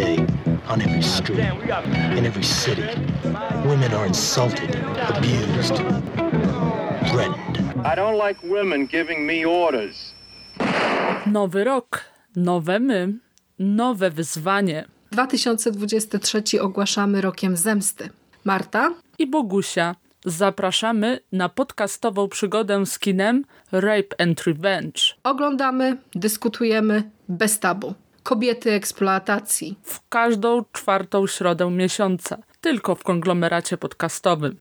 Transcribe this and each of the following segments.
day, on every street, in every city, women are insulted, abused, threatened. I don't like women giving me orders. Nowy rok, nowe my, nowe wyzwanie. 2023 ogłaszamy rokiem zemsty. Marta i Bogusia. Zapraszamy na podcastową przygodę z kinem Rape and Revenge. Oglądamy, dyskutujemy bez tabu. Kobiety eksploatacji. W każdą czwartą środę miesiąca. Tylko w konglomeracie podcastowym.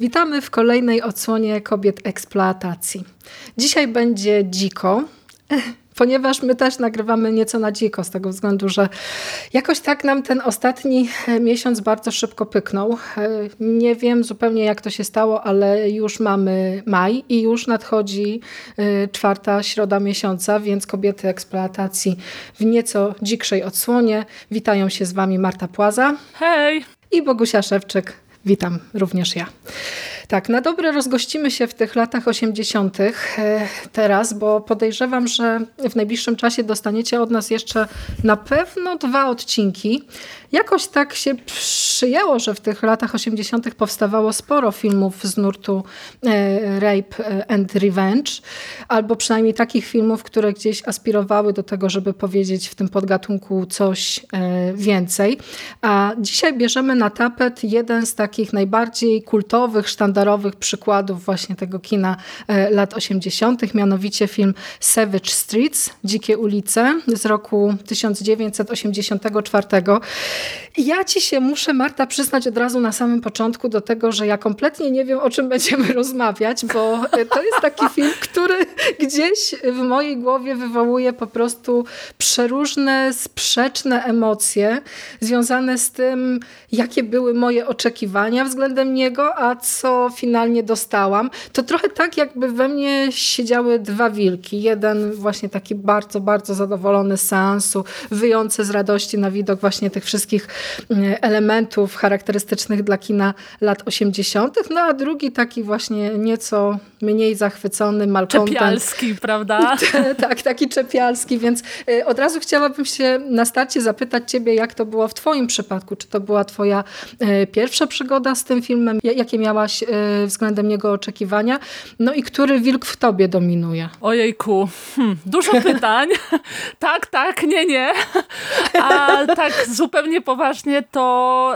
Witamy w kolejnej odsłonie kobiet eksploatacji. Dzisiaj będzie dziko, ponieważ my też nagrywamy nieco na dziko, z tego względu, że jakoś tak nam ten ostatni miesiąc bardzo szybko pyknął. Nie wiem zupełnie jak to się stało, ale już mamy maj i już nadchodzi y, czwarta środa miesiąca, więc kobiety eksploatacji w nieco dzikszej odsłonie. Witają się z Wami Marta Płaza. Hej! I Bogusia Szewczyk. Witam również ja. Tak, na dobre rozgościmy się w tych latach 80. E, teraz, bo podejrzewam, że w najbliższym czasie dostaniecie od nas jeszcze na pewno dwa odcinki. Jakoś tak się przyjęło, że w tych latach 80. powstawało sporo filmów z nurtu e, Rape and Revenge, albo przynajmniej takich filmów, które gdzieś aspirowały do tego, żeby powiedzieć w tym podgatunku coś e, więcej. A dzisiaj bierzemy na tapet jeden z takich najbardziej kultowych, sztandarowych przykładów właśnie tego kina e, lat 80., mianowicie film Savage Streets, Dzikie ulice z roku 1984. Ja ci się muszę, Marta, przyznać od razu na samym początku do tego, że ja kompletnie nie wiem, o czym będziemy rozmawiać, bo e, to jest taki film, który gdzieś w mojej głowie wywołuje po prostu przeróżne, sprzeczne emocje związane z tym, jakie były moje oczekiwania względem niego, a co finalnie dostałam. To trochę tak, jakby we mnie siedziały dwa wilki. Jeden właśnie taki bardzo, bardzo zadowolony z seansu, wyjący z radości na widok właśnie tych wszystkich mm, elementów charakterystycznych dla kina lat 80., no a drugi taki właśnie nieco mniej zachwycony, malkontent. Czepialski, prawda? tak, taki czepialski, więc y, od razu chciałabym się na starcie zapytać ciebie, jak to było w twoim przypadku? Czy to była twoja y, pierwsza przygoda z tym filmem? Jakie miałaś y, względem niego oczekiwania? No i który wilk w tobie dominuje? Ojejku, hmm, dużo pytań. tak, tak, nie, nie. A tak zupełnie poważnie to,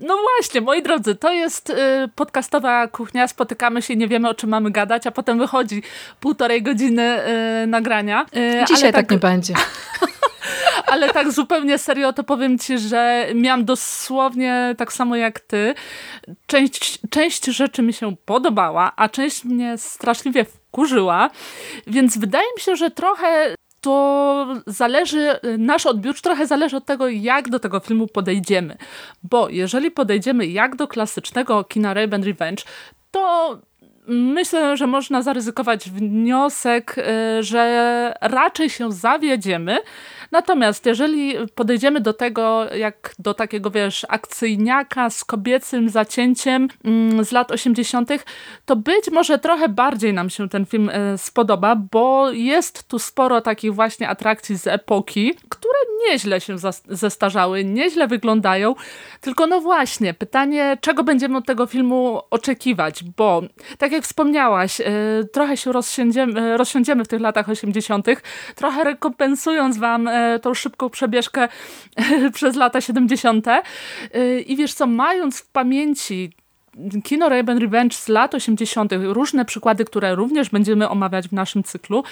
no właśnie, moi drodzy, to jest podcastowa kuchnia, spotykamy się, nie wiemy o czym mamy gadać a potem wychodzi półtorej godziny y, nagrania. Y, Dzisiaj tak, tak nie będzie. ale tak zupełnie serio to powiem ci, że miałam dosłownie tak samo jak ty. Część, część rzeczy mi się podobała, a część mnie straszliwie wkurzyła, więc wydaje mi się, że trochę to zależy, nasz odbiór trochę zależy od tego, jak do tego filmu podejdziemy. Bo jeżeli podejdziemy jak do klasycznego kina Rape and Revenge, to myślę, że można zaryzykować wniosek, y, że raczej się zawiedziemy, Natomiast jeżeli podejdziemy do tego jak do takiego, wiesz, akcyjniaka z kobiecym zacięciem mm, z lat 80., to być może trochę bardziej nam się ten film e, spodoba, bo jest tu sporo takich właśnie atrakcji z epoki, które nieźle się zestarzały, nieźle wyglądają, tylko no właśnie, pytanie, czego będziemy od tego filmu oczekiwać, bo tak jak wspomniałaś, e, trochę się rozsiądziemy, rozsiądziemy w tych latach 80., trochę rekompensując wam E, tą szybką przebieżkę przez lata 70. E, I wiesz co, mając w pamięci kino Raven Revenge z lat 80., różne przykłady, które również będziemy omawiać w naszym cyklu,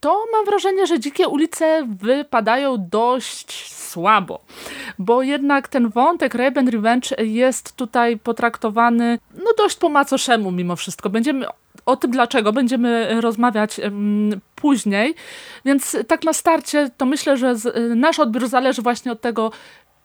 to mam wrażenie, że Dzikie ulice wypadają dość słabo, bo jednak ten wątek Raven Revenge jest tutaj potraktowany no dość po macoszemu mimo wszystko. Będziemy o tym dlaczego będziemy rozmawiać później, więc tak na starcie to myślę, że nasz odbiór zależy właśnie od tego,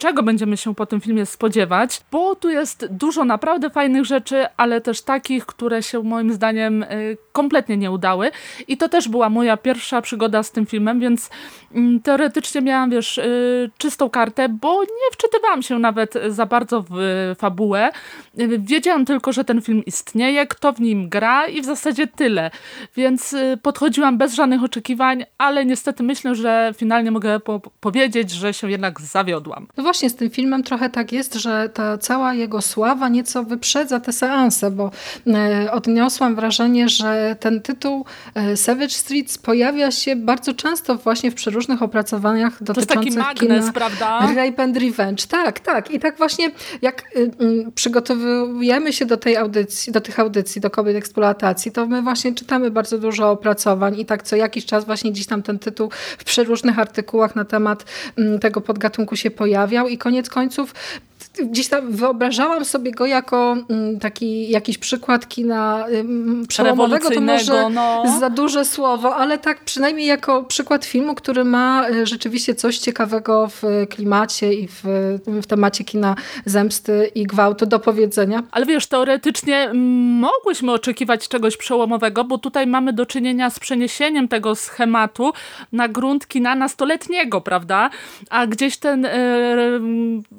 czego będziemy się po tym filmie spodziewać, bo tu jest dużo naprawdę fajnych rzeczy, ale też takich, które się moim zdaniem y, kompletnie nie udały. I to też była moja pierwsza przygoda z tym filmem, więc mm, teoretycznie miałam, wiesz, y, czystą kartę, bo nie wczytywałam się nawet za bardzo w fabułę. Y, wiedziałam tylko, że ten film istnieje, kto w nim gra i w zasadzie tyle. Więc podchodziłam bez żadnych oczekiwań, ale niestety myślę, że finalnie mogę po powiedzieć, że się jednak zawiodłam. No właśnie, z tym filmem trochę tak jest, że ta cała jego sława nieco wyprzedza te seanse, bo e, odniosłam wrażenie, że ten tytuł e, Savage Streets pojawia się bardzo często właśnie w przeróżnych opracowaniach dotyczących to jest taki magnes, prawda? Rape and Revenge. Tak, tak. I tak właśnie jak y, y, przygotowujemy się do tej audycji, do tych audycji, do kobiet eksploatacji, to my właśnie czytamy bardzo dużo opracowań i tak co jakiś czas właśnie gdzieś tam ten tytuł w przeróżnych artykułach na temat mm, tego podgatunku się pojawiał i koniec końców gdzieś tam wyobrażałam sobie go jako mm, taki jakiś przykład kina przełomowego, to może no. za duże słowo, ale tak przynajmniej jako przykład filmu, który ma e, rzeczywiście coś ciekawego w klimacie i w, w temacie kina zemsty i gwałtu do powiedzenia. Ale wiesz, teoretycznie mogłyśmy oczekiwać czegoś przełomowego, bo tutaj mamy do czynienia z przeniesieniem tego schematu na grunt kina nastoletniego, prawda? A gdzieś ten e,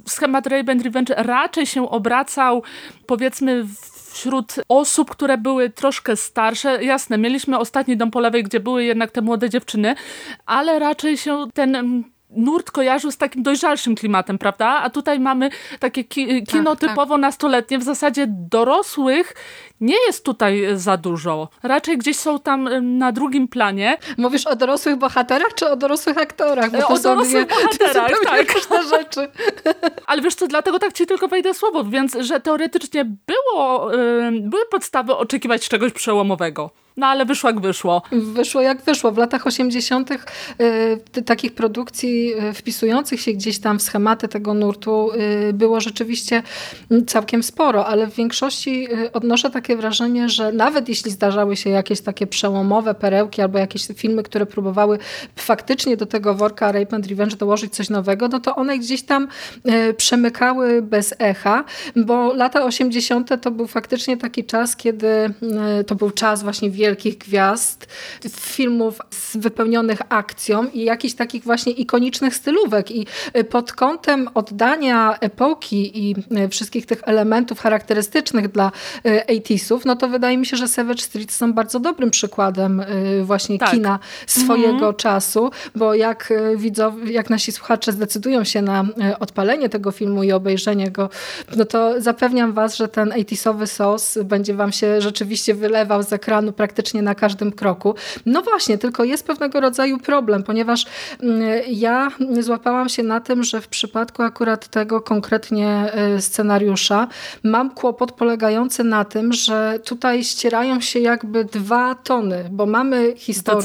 schemat Ray Revenge raczej się obracał powiedzmy wśród osób, które były troszkę starsze. Jasne, mieliśmy ostatni dom po lewej, gdzie były jednak te młode dziewczyny, ale raczej się ten nurt kojarzył z takim dojrzalszym klimatem, prawda? A tutaj mamy takie ki kino tak, typowo tak. nastoletnie, w zasadzie dorosłych nie jest tutaj za dużo. Raczej gdzieś są tam na drugim planie. Mówisz o dorosłych bohaterach, czy o dorosłych aktorach? Bo o dorosłych dwie, bohaterach, tak. rzeczy. Ale wiesz co, dlatego tak ci tylko wejdę słowo, więc że teoretycznie było, były podstawy oczekiwać czegoś przełomowego. No ale wyszło jak wyszło. Wyszło jak wyszło. W latach 80. Y, takich produkcji y, wpisujących się gdzieś tam w schematy tego nurtu y, było rzeczywiście całkiem sporo, ale w większości y, odnoszę takie wrażenie, że nawet jeśli zdarzały się jakieś takie przełomowe perełki albo jakieś filmy, które próbowały faktycznie do tego worka Rape and Revenge dołożyć coś nowego, no to one gdzieś tam y, przemykały bez echa, bo lata 80. to był faktycznie taki czas, kiedy y, to był czas właśnie wielkich gwiazd, filmów wypełnionych akcją i jakichś takich właśnie ikonicznych stylówek. I y, pod kątem oddania epoki i y, wszystkich tych elementów charakterystycznych dla 80sów, y, no to wydaje mi się, że Savage Street są bardzo dobrym przykładem właśnie tak. kina swojego mhm. czasu, bo jak widzowie, jak nasi słuchacze zdecydują się na odpalenie tego filmu i obejrzenie go, no to zapewniam was, że ten 80sowy sos będzie wam się rzeczywiście wylewał z ekranu praktycznie praktycznie na każdym kroku. No właśnie, tylko jest pewnego rodzaju problem, ponieważ mm, ja złapałam się na tym, że w przypadku akurat tego konkretnie y, scenariusza mam kłopot polegający na tym, że tutaj ścierają się jakby dwa tony, bo mamy historię,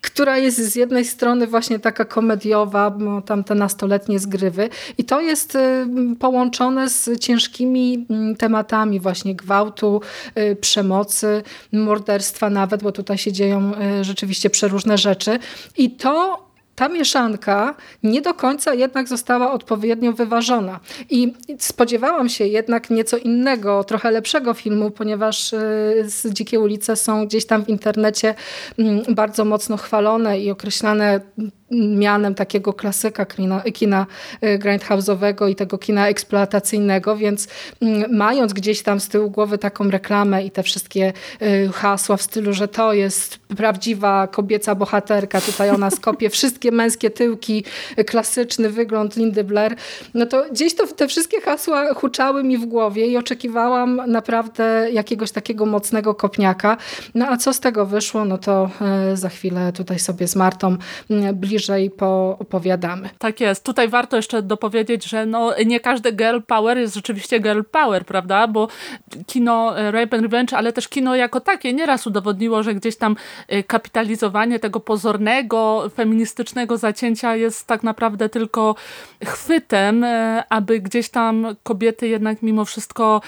która jest z jednej strony właśnie taka komediowa, bo tam te nastoletnie zgrywy i to jest y, połączone z ciężkimi mm, tematami właśnie gwałtu, y, przemocy, morderstwa, nawet, bo tutaj się dzieją e, rzeczywiście przeróżne rzeczy. I to ta mieszanka nie do końca jednak została odpowiednio wyważona. I spodziewałam się jednak nieco innego, trochę lepszego filmu, ponieważ e, z Dzikie ulice są gdzieś tam w internecie mm, bardzo mocno chwalone i określane mianem takiego klasyka kina, kina y, grindhouse'owego i tego kina eksploatacyjnego, więc mm, mając gdzieś tam z tyłu głowy taką reklamę i te wszystkie y, hasła w stylu, że to jest prawdziwa kobieca bohaterka, tutaj ona skopie wszystkie męskie tyłki, y, klasyczny wygląd Lindy Blair, no to gdzieś to te wszystkie hasła huczały mi w głowie i oczekiwałam naprawdę jakiegoś takiego mocnego kopniaka. No a co z tego wyszło, no to za chwilę tutaj sobie z Martą bliżej bliżej poopowiadamy. Tak jest. Tutaj warto jeszcze dopowiedzieć, że no, nie każde girl power jest rzeczywiście girl power, prawda? Bo kino e, Rape and Revenge, ale też kino jako takie nieraz udowodniło, że gdzieś tam e, kapitalizowanie tego pozornego, feministycznego zacięcia jest tak naprawdę tylko chwytem, e, aby gdzieś tam kobiety jednak mimo wszystko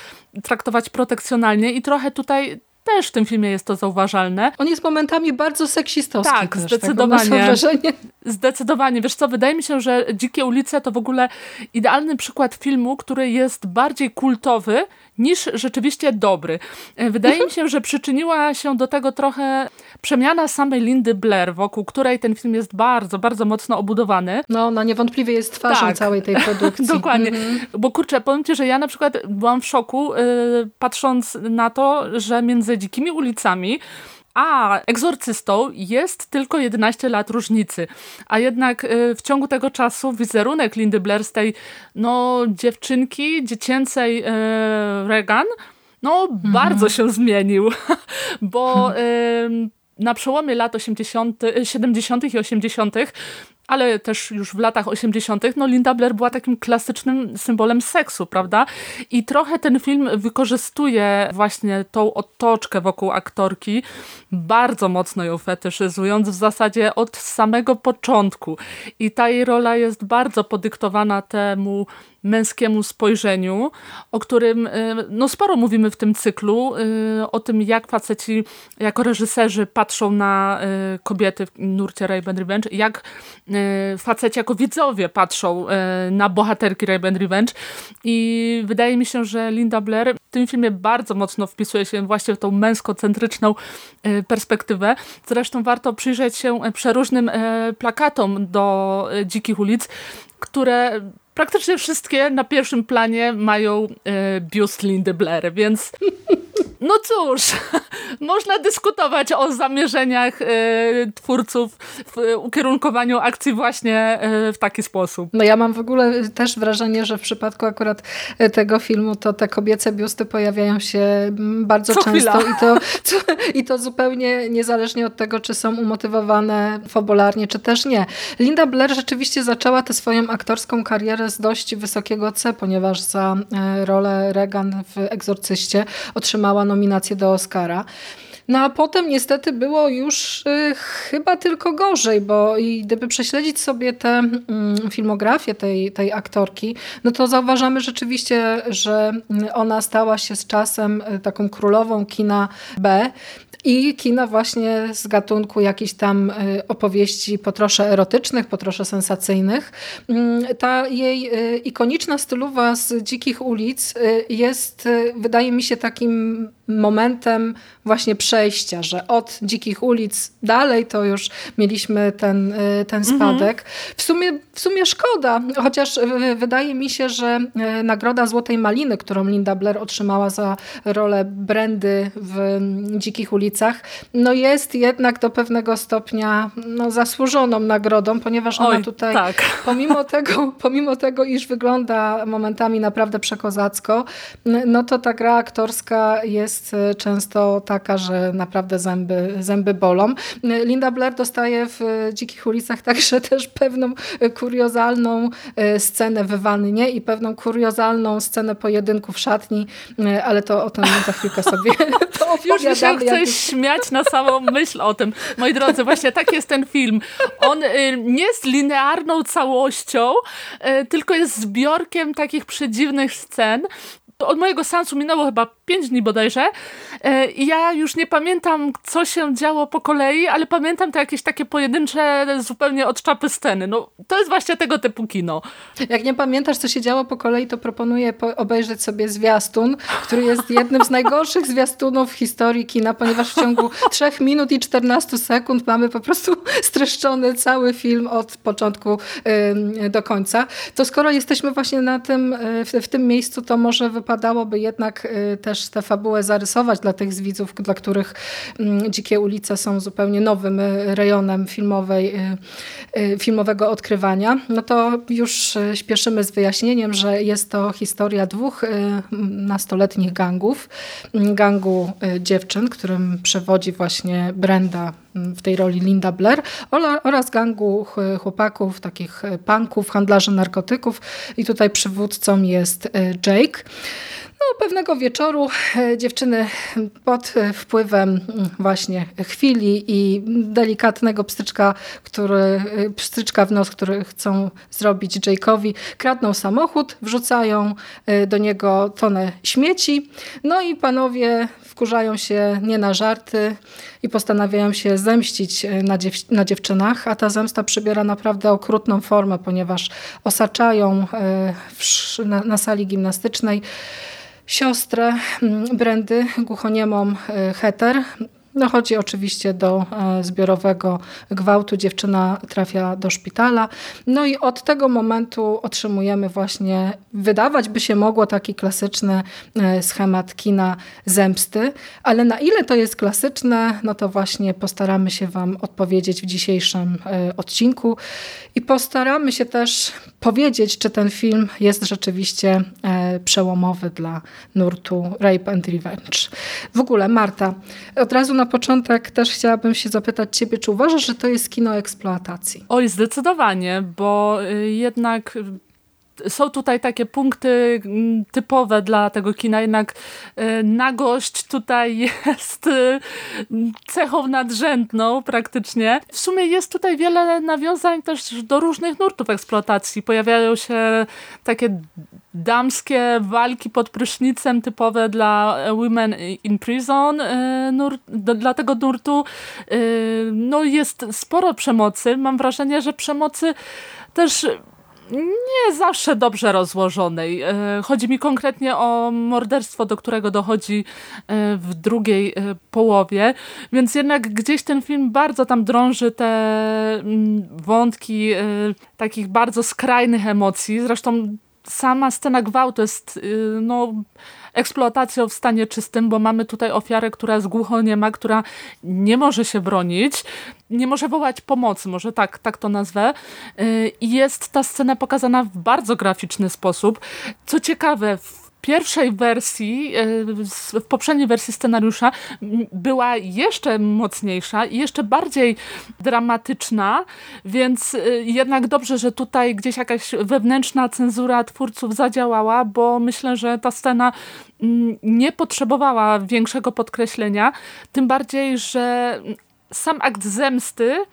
traktować protekcjonalnie i trochę tutaj też w tym filmie jest to zauważalne. On jest momentami bardzo seksistowski Tak, też, zdecydowanie. Tak, wrażenie. Zdecydowanie. Wiesz co, wydaje mi się, że Dzikie ulice to w ogóle idealny przykład filmu, który jest bardziej kultowy niż rzeczywiście dobry. E, wydaje mi się, że przyczyniła się do tego trochę przemiana samej Lindy Blair, wokół której ten film jest bardzo, bardzo mocno obudowany. No, ona niewątpliwie jest twarzą Tak. całej tej produkcji. Dokładnie. Bo kurczę, powiem ci, że ja na przykład byłam w szoku, yy, patrząc na to, że między dzikimi ulicami a egzorcystą jest tylko 11 lat różnicy. A jednak y, w ciągu tego czasu wizerunek Lindy Blair z tej no, dziewczynki dziecięcej y, Reagan no, bardzo się zmienił. Bo na przełomie lat 80., 70. i 80., ale też już w latach 80., no Linda Blair była takim klasycznym symbolem seksu, prawda? I trochę ten film wykorzystuje właśnie tą otoczkę wokół aktorki, bardzo mocno ją fetyszyzując w zasadzie od samego początku. I ta jej rola jest bardzo podyktowana temu męskiemu spojrzeniu, o którym y, no sporo mówimy w tym cyklu, y, o tym jak faceci jako reżyserzy patrzą na y, kobiety w nurcie Raven Revenge, jak faceci jako widzowie patrzą na bohaterki Raven Revenge i wydaje mi się, że Linda Blair w tym filmie bardzo mocno wpisuje się właśnie w tą męskocentryczną perspektywę. Zresztą warto przyjrzeć się przeróżnym plakatom do Dzikich ulic, które praktycznie wszystkie na pierwszym planie mają e, biust Lindy Blair, więc no cóż, można dyskutować o zamierzeniach e, twórców w ukierunkowaniu akcji właśnie e, w taki sposób. No ja mam w ogóle też wrażenie, że w przypadku akurat e, tego filmu to te kobiece biusty pojawiają się mm, bardzo Co często chwila. i to, co, i to zupełnie niezależnie od tego, czy są umotywowane fabularnie, czy też nie. Linda Blair rzeczywiście zaczęła tę swoją aktorską karierę z dość wysokiego C, ponieważ za e, rolę Regan w Egzorcyście otrzymała nominację do Oscara. No a potem niestety było już y, chyba tylko gorzej, bo i gdyby prześledzić sobie tę mm, filmografię tej, tej aktorki, no to zauważamy rzeczywiście, że ona stała się z czasem y, taką królową kina B i kina właśnie z gatunku jakichś tam y, opowieści po trosze erotycznych, po trosze sensacyjnych. Mm, Ta jej y, ikoniczna stylowa z dzikich ulic y, jest, wydaje mi się, takim momentem właśnie przejścia, że od dzikich ulic dalej to już mieliśmy ten, ten spadek. W, sumie, w sumie szkoda, chociaż y, wydaje mi się, że y, nagroda Złotej Maliny, którą Linda Blair otrzymała za rolę Brandy w dzikich ulicach, no jest jednak do pewnego stopnia no, zasłużoną nagrodą, ponieważ ona Oj, tutaj tak. pomimo tego, pomimo tego, iż wygląda momentami naprawdę przekozacko, no to ta gra aktorska jest e, często taka, że naprawdę zęby, zęby bolą. E, Linda Blair dostaje w e, Dzikich ulicach także też pewną e, kuriozalną e, scenę w wannie i pewną kuriozalną scenę pojedynku w szatni, e, ale to o tym za chwilkę sobie Już mi się chce śmiać na samą myśl o tym. Moi drodzy, właśnie tak jest ten film. On y, nie jest linearną całością, y, tylko jest zbiorkiem takich przedziwnych scen. Od mojego seansu minęło chyba pięć dni bodajże y, i ja już nie pamiętam, co się działo po kolei, ale pamiętam te jakieś takie pojedyncze, zupełnie od czapy sceny. No, to jest właśnie tego typu kino. Jak nie pamiętasz, co się działo po kolei, to proponuję po obejrzeć sobie zwiastun, który jest jednym z najgorszych zwiastunów w historii kina, ponieważ w ciągu 3 minut i 14 sekund mamy po prostu streszczony cały film od początku do końca. To skoro jesteśmy właśnie na tym, y, w, tym miejscu, to może wypadałoby jednak y, też tę fabułę zarysować dla tych z widzów, dla których ym, Dzikie ulice są zupełnie nowym y, rejonem filmowej, y, y, filmowego odkrywania. No to już śpieszymy z wyjaśnieniem, że jest to historia dwóch nastoletnich gangów. Gangu y, dziewczyn, którym przewodzi właśnie Brenda w tej roli Linda Blair oraz gangu chłopaków, takich punków, handlarzy narkotyków i tutaj przywódcą jest Jake. No, pewnego wieczoru e, dziewczyny pod wpływem mm, właśnie chwili i delikatnego pstryczka, który, e, pstryczka w nos, który chcą zrobić Jake'owi, kradną samochód, wrzucają e, do niego tonę śmieci. No i panowie wkurzają się nie na żarty i postanawiają się zemścić na, dziew na dziewczynach, a ta zemsta przybiera naprawdę okrutną formę, ponieważ osaczają na, na sali gimnastycznej siostrę mm, Brandy, głuchoniemą e, Heter, Dochodzi oczywiście do e, zbiorowego gwałtu, dziewczyna trafia do szpitala. No i od tego momentu otrzymujemy właśnie, wydawać by się mogło taki klasyczny e, schemat kina zemsty, ale na ile to jest klasyczne, no to właśnie postaramy się Wam odpowiedzieć w dzisiejszym e, odcinku i postaramy się też powiedzieć, czy ten film jest rzeczywiście przełomowy dla nurtu Rape and Revenge. W ogóle Marta, od razu na początek też chciałabym się zapytać ciebie, czy uważasz, że to jest kino eksploatacji? Oj, zdecydowanie, bo y, jednak są tutaj takie punkty mm, typowe dla tego kina, jednak y, nagość tutaj jest y, cechą nadrzędną praktycznie. W sumie jest tutaj wiele nawiązań też do różnych nurtów eksploatacji. Pojawiają się takie damskie walki pod prysznicem typowe dla Women in Prison e, nur, dla tego nurtu. E, no jest sporo przemocy. Mam wrażenie, że przemocy też nie zawsze dobrze rozłożonej. E, chodzi mi konkretnie o morderstwo, do którego dochodzi w drugiej połowie, więc jednak gdzieś ten film bardzo tam drąży te mm, wątki takich bardzo skrajnych emocji. Zresztą sama scena gwałtu jest y, no, eksploatacją w stanie czystym, bo mamy tutaj ofiarę, która jest głuchoniema, która nie może się bronić, nie może wołać pomocy, może tak, tak to nazwę. Y, I jest ta scena pokazana w bardzo graficzny sposób. Co ciekawe, w pierwszej wersji, e, w poprzedniej wersji scenariusza była jeszcze mocniejsza i jeszcze bardziej dramatyczna, więc e, jednak dobrze, że tutaj gdzieś jakaś wewnętrzna cenzura twórców zadziałała, bo myślę, że ta scena nie potrzebowała większego podkreślenia, tym bardziej, że sam akt zemsty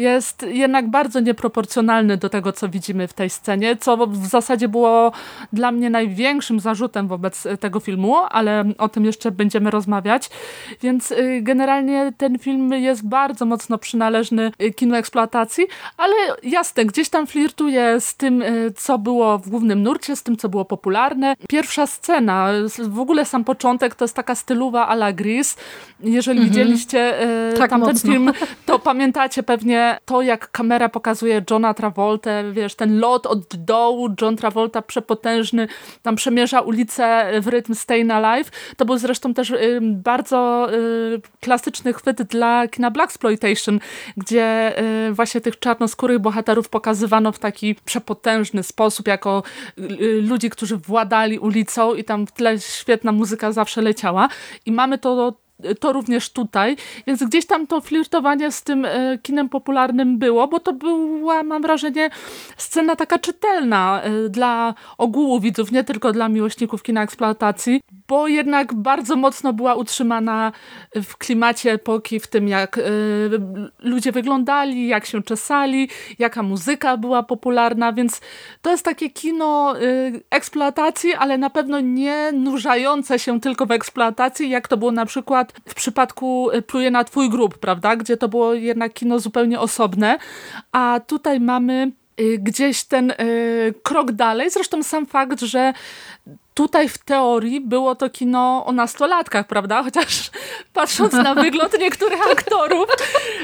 jest jednak bardzo nieproporcjonalny do tego, co widzimy w tej scenie, co w zasadzie było dla mnie największym zarzutem wobec tego filmu, ale o tym jeszcze będziemy rozmawiać. Więc y, generalnie ten film jest bardzo mocno przynależny y, kinu eksploatacji, ale jasne, gdzieś tam flirtuje z tym, y, co było w głównym nurcie, z tym, co było popularne. Pierwsza scena, w ogóle sam początek to jest taka stylowa a la Gris. Jeżeli mhm. widzieliście tak tamten mocno. film, to pamiętacie pewnie to, jak kamera pokazuje Johna Travolta, wiesz, ten lot od dołu, John Travolta przepotężny, tam przemierza ulicę w rytm Stay Alive, to był zresztą też y, bardzo y, klasyczny chwyt dla kina Blaxploitation, gdzie y, właśnie tych czarnoskórych bohaterów pokazywano w taki przepotężny sposób, jako y, ludzi, którzy władali ulicą i tam w tle świetna muzyka zawsze leciała. I mamy to to również tutaj, więc gdzieś tam to flirtowanie z tym e, kinem popularnym było, bo to była, mam wrażenie, scena taka czytelna e, dla ogółu widzów, nie tylko dla miłośników kina eksploatacji, bo jednak bardzo mocno była utrzymana w klimacie epoki, w tym jak e, ludzie wyglądali, jak się czesali, jaka muzyka była popularna, więc to jest takie kino eksploatacji, ale na pewno nie nurzające się tylko w eksploatacji, jak to było na przykład w przypadku y, Pluje na twój grób, prawda? Gdzie to było jednak kino zupełnie osobne, a tutaj mamy y, gdzieś ten y, krok dalej. Zresztą sam fakt, że tutaj w teorii było to kino o nastolatkach, prawda? Chociaż patrząc na wygląd niektórych aktorów,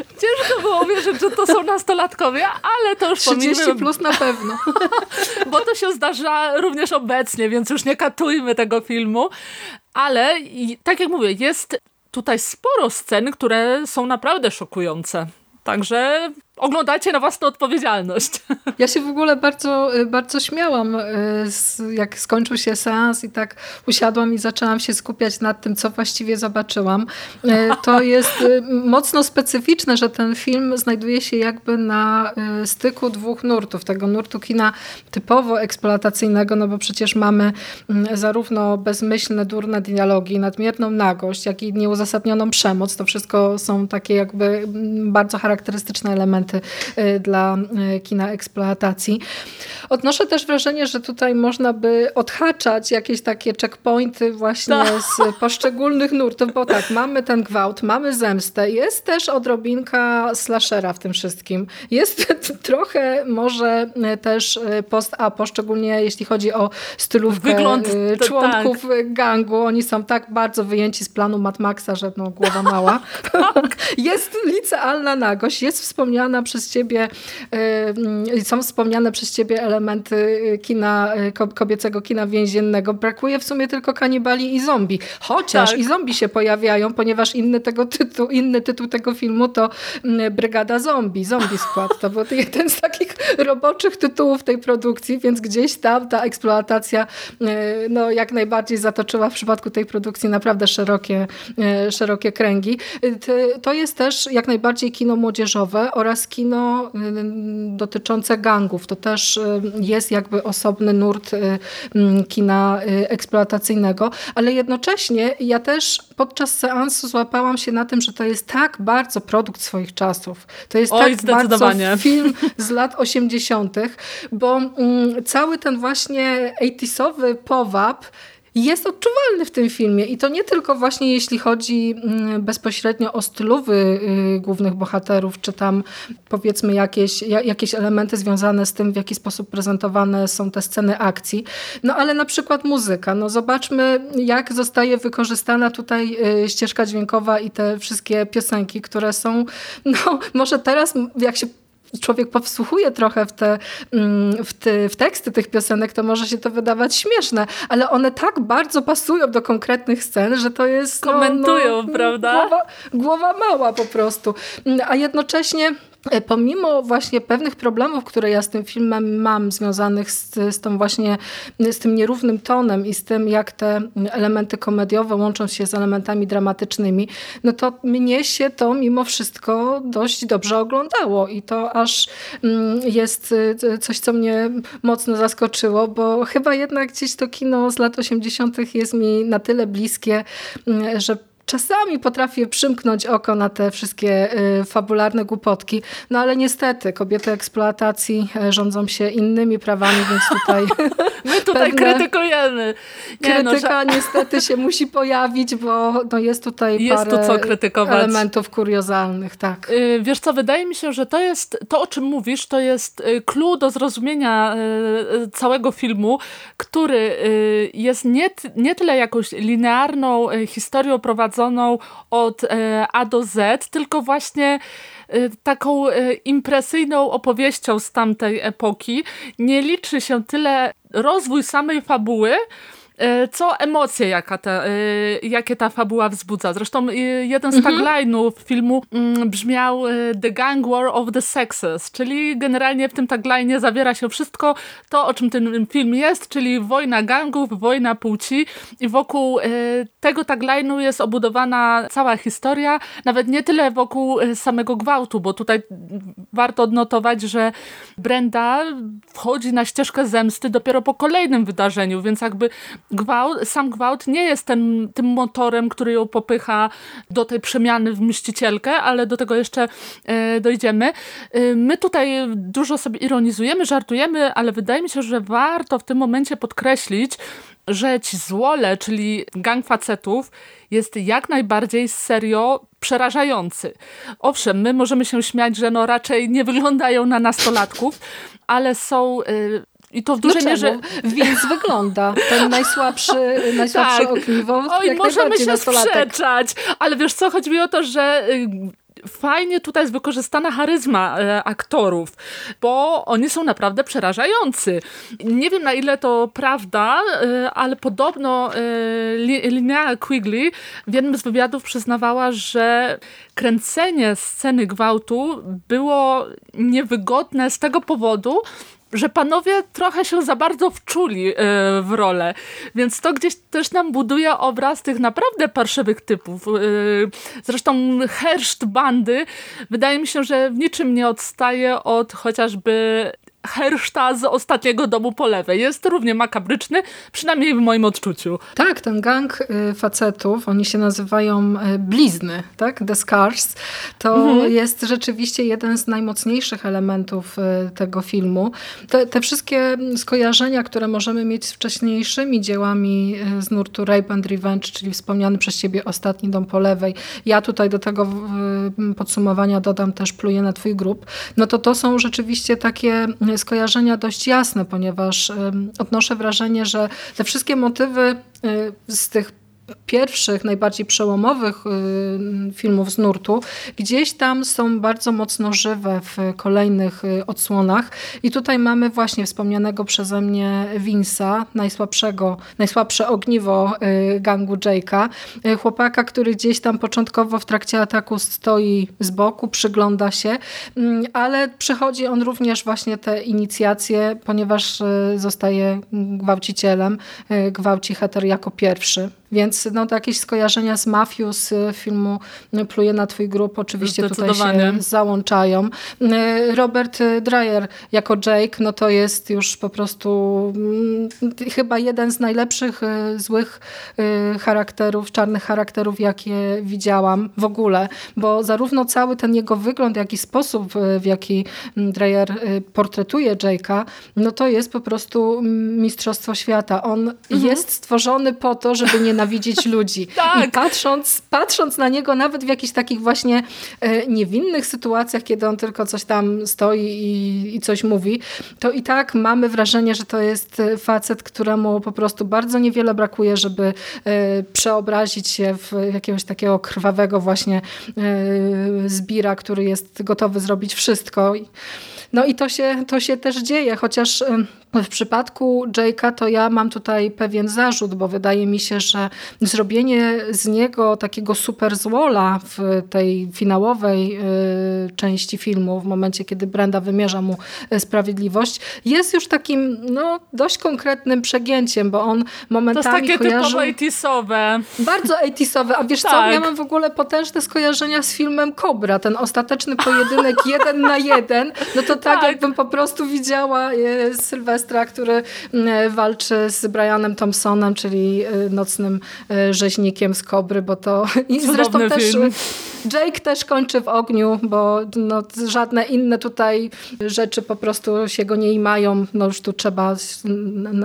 ciężko było wierzyć, że to są nastolatkowie, ale to już 30 pomijmy. plus na pewno. Bo to się zdarza również obecnie, więc już nie katujmy tego filmu. Ale tak jak mówię, jest tutaj sporo scen, które są naprawdę szokujące. Także oglądajcie na własną odpowiedzialność. Ja się w ogóle bardzo, bardzo śmiałam, jak skończył się seans i tak usiadłam i zaczęłam się skupiać nad tym, co właściwie zobaczyłam. To jest mocno specyficzne, że ten film znajduje się jakby na styku dwóch nurtów. Tego nurtu kina typowo eksploatacyjnego, no bo przecież mamy mm, zarówno bezmyślne, durne dialogi, nadmierną nagość, jak i nieuzasadnioną przemoc. To wszystko są takie jakby mm, bardzo charakterystyczne elementy y, dla y, kina eksploatacji. Odnoszę też wrażenie, że tutaj można by odhaczać jakieś takie checkpointy właśnie no. z poszczególnych nurtów, bo tak, mamy ten gwałt, mamy zemstę, jest też odrobinka slashera w tym wszystkim. Jest trochę może też post-apo, szczególnie jeśli chodzi o stylówkę Wygląd, y, członków tak. gangu. Oni są tak bardzo wyjęci z planu Mad Maxa, że no, głowa mała. Tak. jest licealna nagość, jest wspomniana przez ciebie, y, są wspomniane przez ciebie elementy kina, kobiecego kina więziennego. Brakuje w sumie tylko kanibali i zombie. Chociaż tak. i zombie się pojawiają, ponieważ inny, tego tytuł, inny tytuł tego filmu to mm, Brygada Zombie, Zombie Squad. To był jeden z takich roboczych tytułów tej produkcji, więc gdzieś tam ta eksploatacja no, jak najbardziej zatoczyła w przypadku tej produkcji naprawdę szerokie, szerokie kręgi. To jest też jak najbardziej kino młodzieżowe oraz kino dotyczące gangów. To też e, jest jakby osobny nurt kina eksploatacyjnego, ale jednocześnie ja też podczas seansu złapałam się na tym, że to jest tak bardzo produkt swoich czasów. To jest Oj, tak bardzo film z lat 80., bo mm, cały ten właśnie 80sowy powab jest odczuwalny w tym filmie i to nie tylko właśnie jeśli chodzi mm, bezpośrednio o stylowy y, głównych bohaterów, czy tam powiedzmy jakieś, jakieś elementy związane z tym, w jaki sposób prezentowane są te sceny akcji, no ale na przykład muzyka. No zobaczmy jak zostaje wykorzystana tutaj y, ścieżka dźwiękowa i te wszystkie piosenki, które są, no może teraz jak się człowiek powsłuchuje trochę w te, mm, w, te, w teksty tych piosenek, to może się to wydawać śmieszne, ale one tak bardzo pasują do konkretnych scen, że to jest... Komentują, no, no, prawda? Głowa, głowa mała po prostu. A jednocześnie pomimo właśnie pewnych problemów, które ja z tym filmem mam, związanych z, z tą właśnie, z tym nierównym tonem i z tym, jak te elementy komediowe łączą się z elementami dramatycznymi, no to mnie się to mimo wszystko dość dobrze oglądało i to aż mm, jest e, coś, co mnie mocno zaskoczyło, bo chyba jednak gdzieś to kino z lat 80. jest mi na tyle bliskie, mm, że czasami potrafię przymknąć oko na te wszystkie y, fabularne głupotki, no ale niestety kobiety eksploatacji e, rządzą się innymi prawami, więc tutaj My tutaj krytykujemy. Nie, no, krytyka no, niestety się musi pojawić, bo no, jest tutaj jest parę tu co krytykować. elementów kuriozalnych. Tak. Y, wiesz co, wydaje mi się, że to jest, to o czym mówisz, to jest y, clue do zrozumienia całego filmu, który jest nie, nie tyle jakąś linearną historią prowadzoną, od e, A do Z, tylko właśnie e, taką e, impresyjną opowieścią z tamtej epoki. Nie liczy się tyle rozwój samej fabuły, co emocje, jaka ta, e, jakie ta fabuła wzbudza. Zresztą e, jeden z mhm. tagline'ów filmu mm, brzmiał The Gang War of the Sexes, czyli generalnie w tym tagline'ie zawiera się wszystko to, o czym ten film jest, czyli wojna gangów, wojna płci i wokół tego tagline'u jest obudowana cała historia, nawet nie tyle wokół samego gwałtu, bo tutaj warto odnotować, że Brenda wchodzi na ścieżkę zemsty dopiero po kolejnym wydarzeniu, więc jakby gwałt, sam gwałt nie jest ten, tym motorem, który ją popycha do tej przemiany w mścicielkę, ale do tego jeszcze e, dojdziemy. E, my tutaj dużo sobie ironizujemy, żartujemy, ale wydaje mi się, że warto w tym momencie podkreślić, że ci złole, czyli gang facetów, jest jak najbardziej serio przerażający. Owszem, my możemy się śmiać, że no raczej nie wyglądają na nastolatków, ale są y, i to w dużej no mierze... Więc wygląda. Ten najsłabszy, najsłabszy tak. ogniwo. Oj, możemy się sprzeczać, ale wiesz co, chodzi mi o to, że y, fajnie tutaj jest wykorzystana charyzma e, aktorów, bo oni są naprawdę przerażający. Nie wiem na ile to prawda, e, ale podobno e, Linnea Quigley w jednym z wywiadów przyznawała, że kręcenie sceny gwałtu było niewygodne z tego powodu, że panowie trochę się za bardzo wczuli e, w rolę, więc to gdzieś też nam buduje obraz tych naprawdę parszywych typów. E, zresztą herszt bandy wydaje mi się, że w niczym nie odstaje od chociażby herszta z ostatniego domu po lewej. Jest równie makabryczny, przynajmniej w moim odczuciu. Tak, ten gang y, facetów, oni się nazywają y, blizny, tak? The Scars. To mhm. jest rzeczywiście jeden z najmocniejszych elementów y, tego filmu. Te, te, wszystkie skojarzenia, które możemy mieć z wcześniejszymi dziełami z nurtu Rape and Revenge, czyli wspomniany przez ciebie Ostatni dom po lewej. Ja tutaj do tego podsumowania dodam też Pluję na twój grup. No to to są rzeczywiście takie skojarzenia dość jasne, ponieważ odnoszę wrażenie, że te wszystkie motywy y, z tych pierwszych, najbardziej przełomowych y, filmów z nurtu, gdzieś tam są bardzo mocno żywe w kolejnych y, odsłonach. I tutaj mamy właśnie wspomnianego przeze mnie Vince'a, najsłabszego, najsłabsze ogniwo y, gangu Jake'a. Chłopaka, który gdzieś tam początkowo w trakcie ataku stoi z boku, przygląda się, mm, ale przychodzi on również właśnie te inicjacje, ponieważ zostaje gwałcicielem, gwałci Heter jako pierwszy. Więc no, jakieś skojarzenia z mafią z filmu Pluje na twój grób oczywiście tutaj się załączają. Robert Dreyer jako Jake, no to jest już po prostu mm, chyba jeden z najlepszych złych charakterów, czarnych charakterów, jakie widziałam w ogóle, bo zarówno cały ten jego wygląd, jak i sposób, w jaki mm, Dreyer portretuje Jake'a, no to jest po prostu mistrzostwo świata. On mhm. jest stworzony po to, żeby nie nienawidzić ludzi. tak. I patrząc, patrząc na niego nawet w jakichś takich właśnie e, niewinnych sytuacjach, kiedy on tylko coś tam stoi i, i coś mówi, to i tak mamy wrażenie, że to jest e, facet, któremu po prostu bardzo niewiele brakuje, żeby e, przeobrazić się w jakiegoś takiego krwawego właśnie zbira, który jest gotowy zrobić wszystko. No i to się, to się też dzieje, chociaż w przypadku Jake'a to ja mam tutaj pewien zarzut, bo wydaje mi się, że zrobienie z niego takiego super złola w tej finałowej y, części filmu, w momencie kiedy Brenda wymierza mu y, sprawiedliwość, jest już takim no, dość konkretnym przegięciem, bo on momentami To jest takie kojarzy... typowo 80 Bardzo 80 a wiesz tak. co, ja mam w ogóle potężne skojarzenia z filmem Cobra, ten ostateczny pojedynek jeden na jeden, no to tak, tak. jakbym po prostu widziała y, Sylwestra Sylwestra, który mm, walczy z Brianem Thompsonem, czyli y, nocnym y, rzeźnikiem z Kobry, bo to i zresztą też Jake też kończy w ogniu, bo no, żadne inne tutaj rzeczy po prostu się go nie imają. No już tu trzeba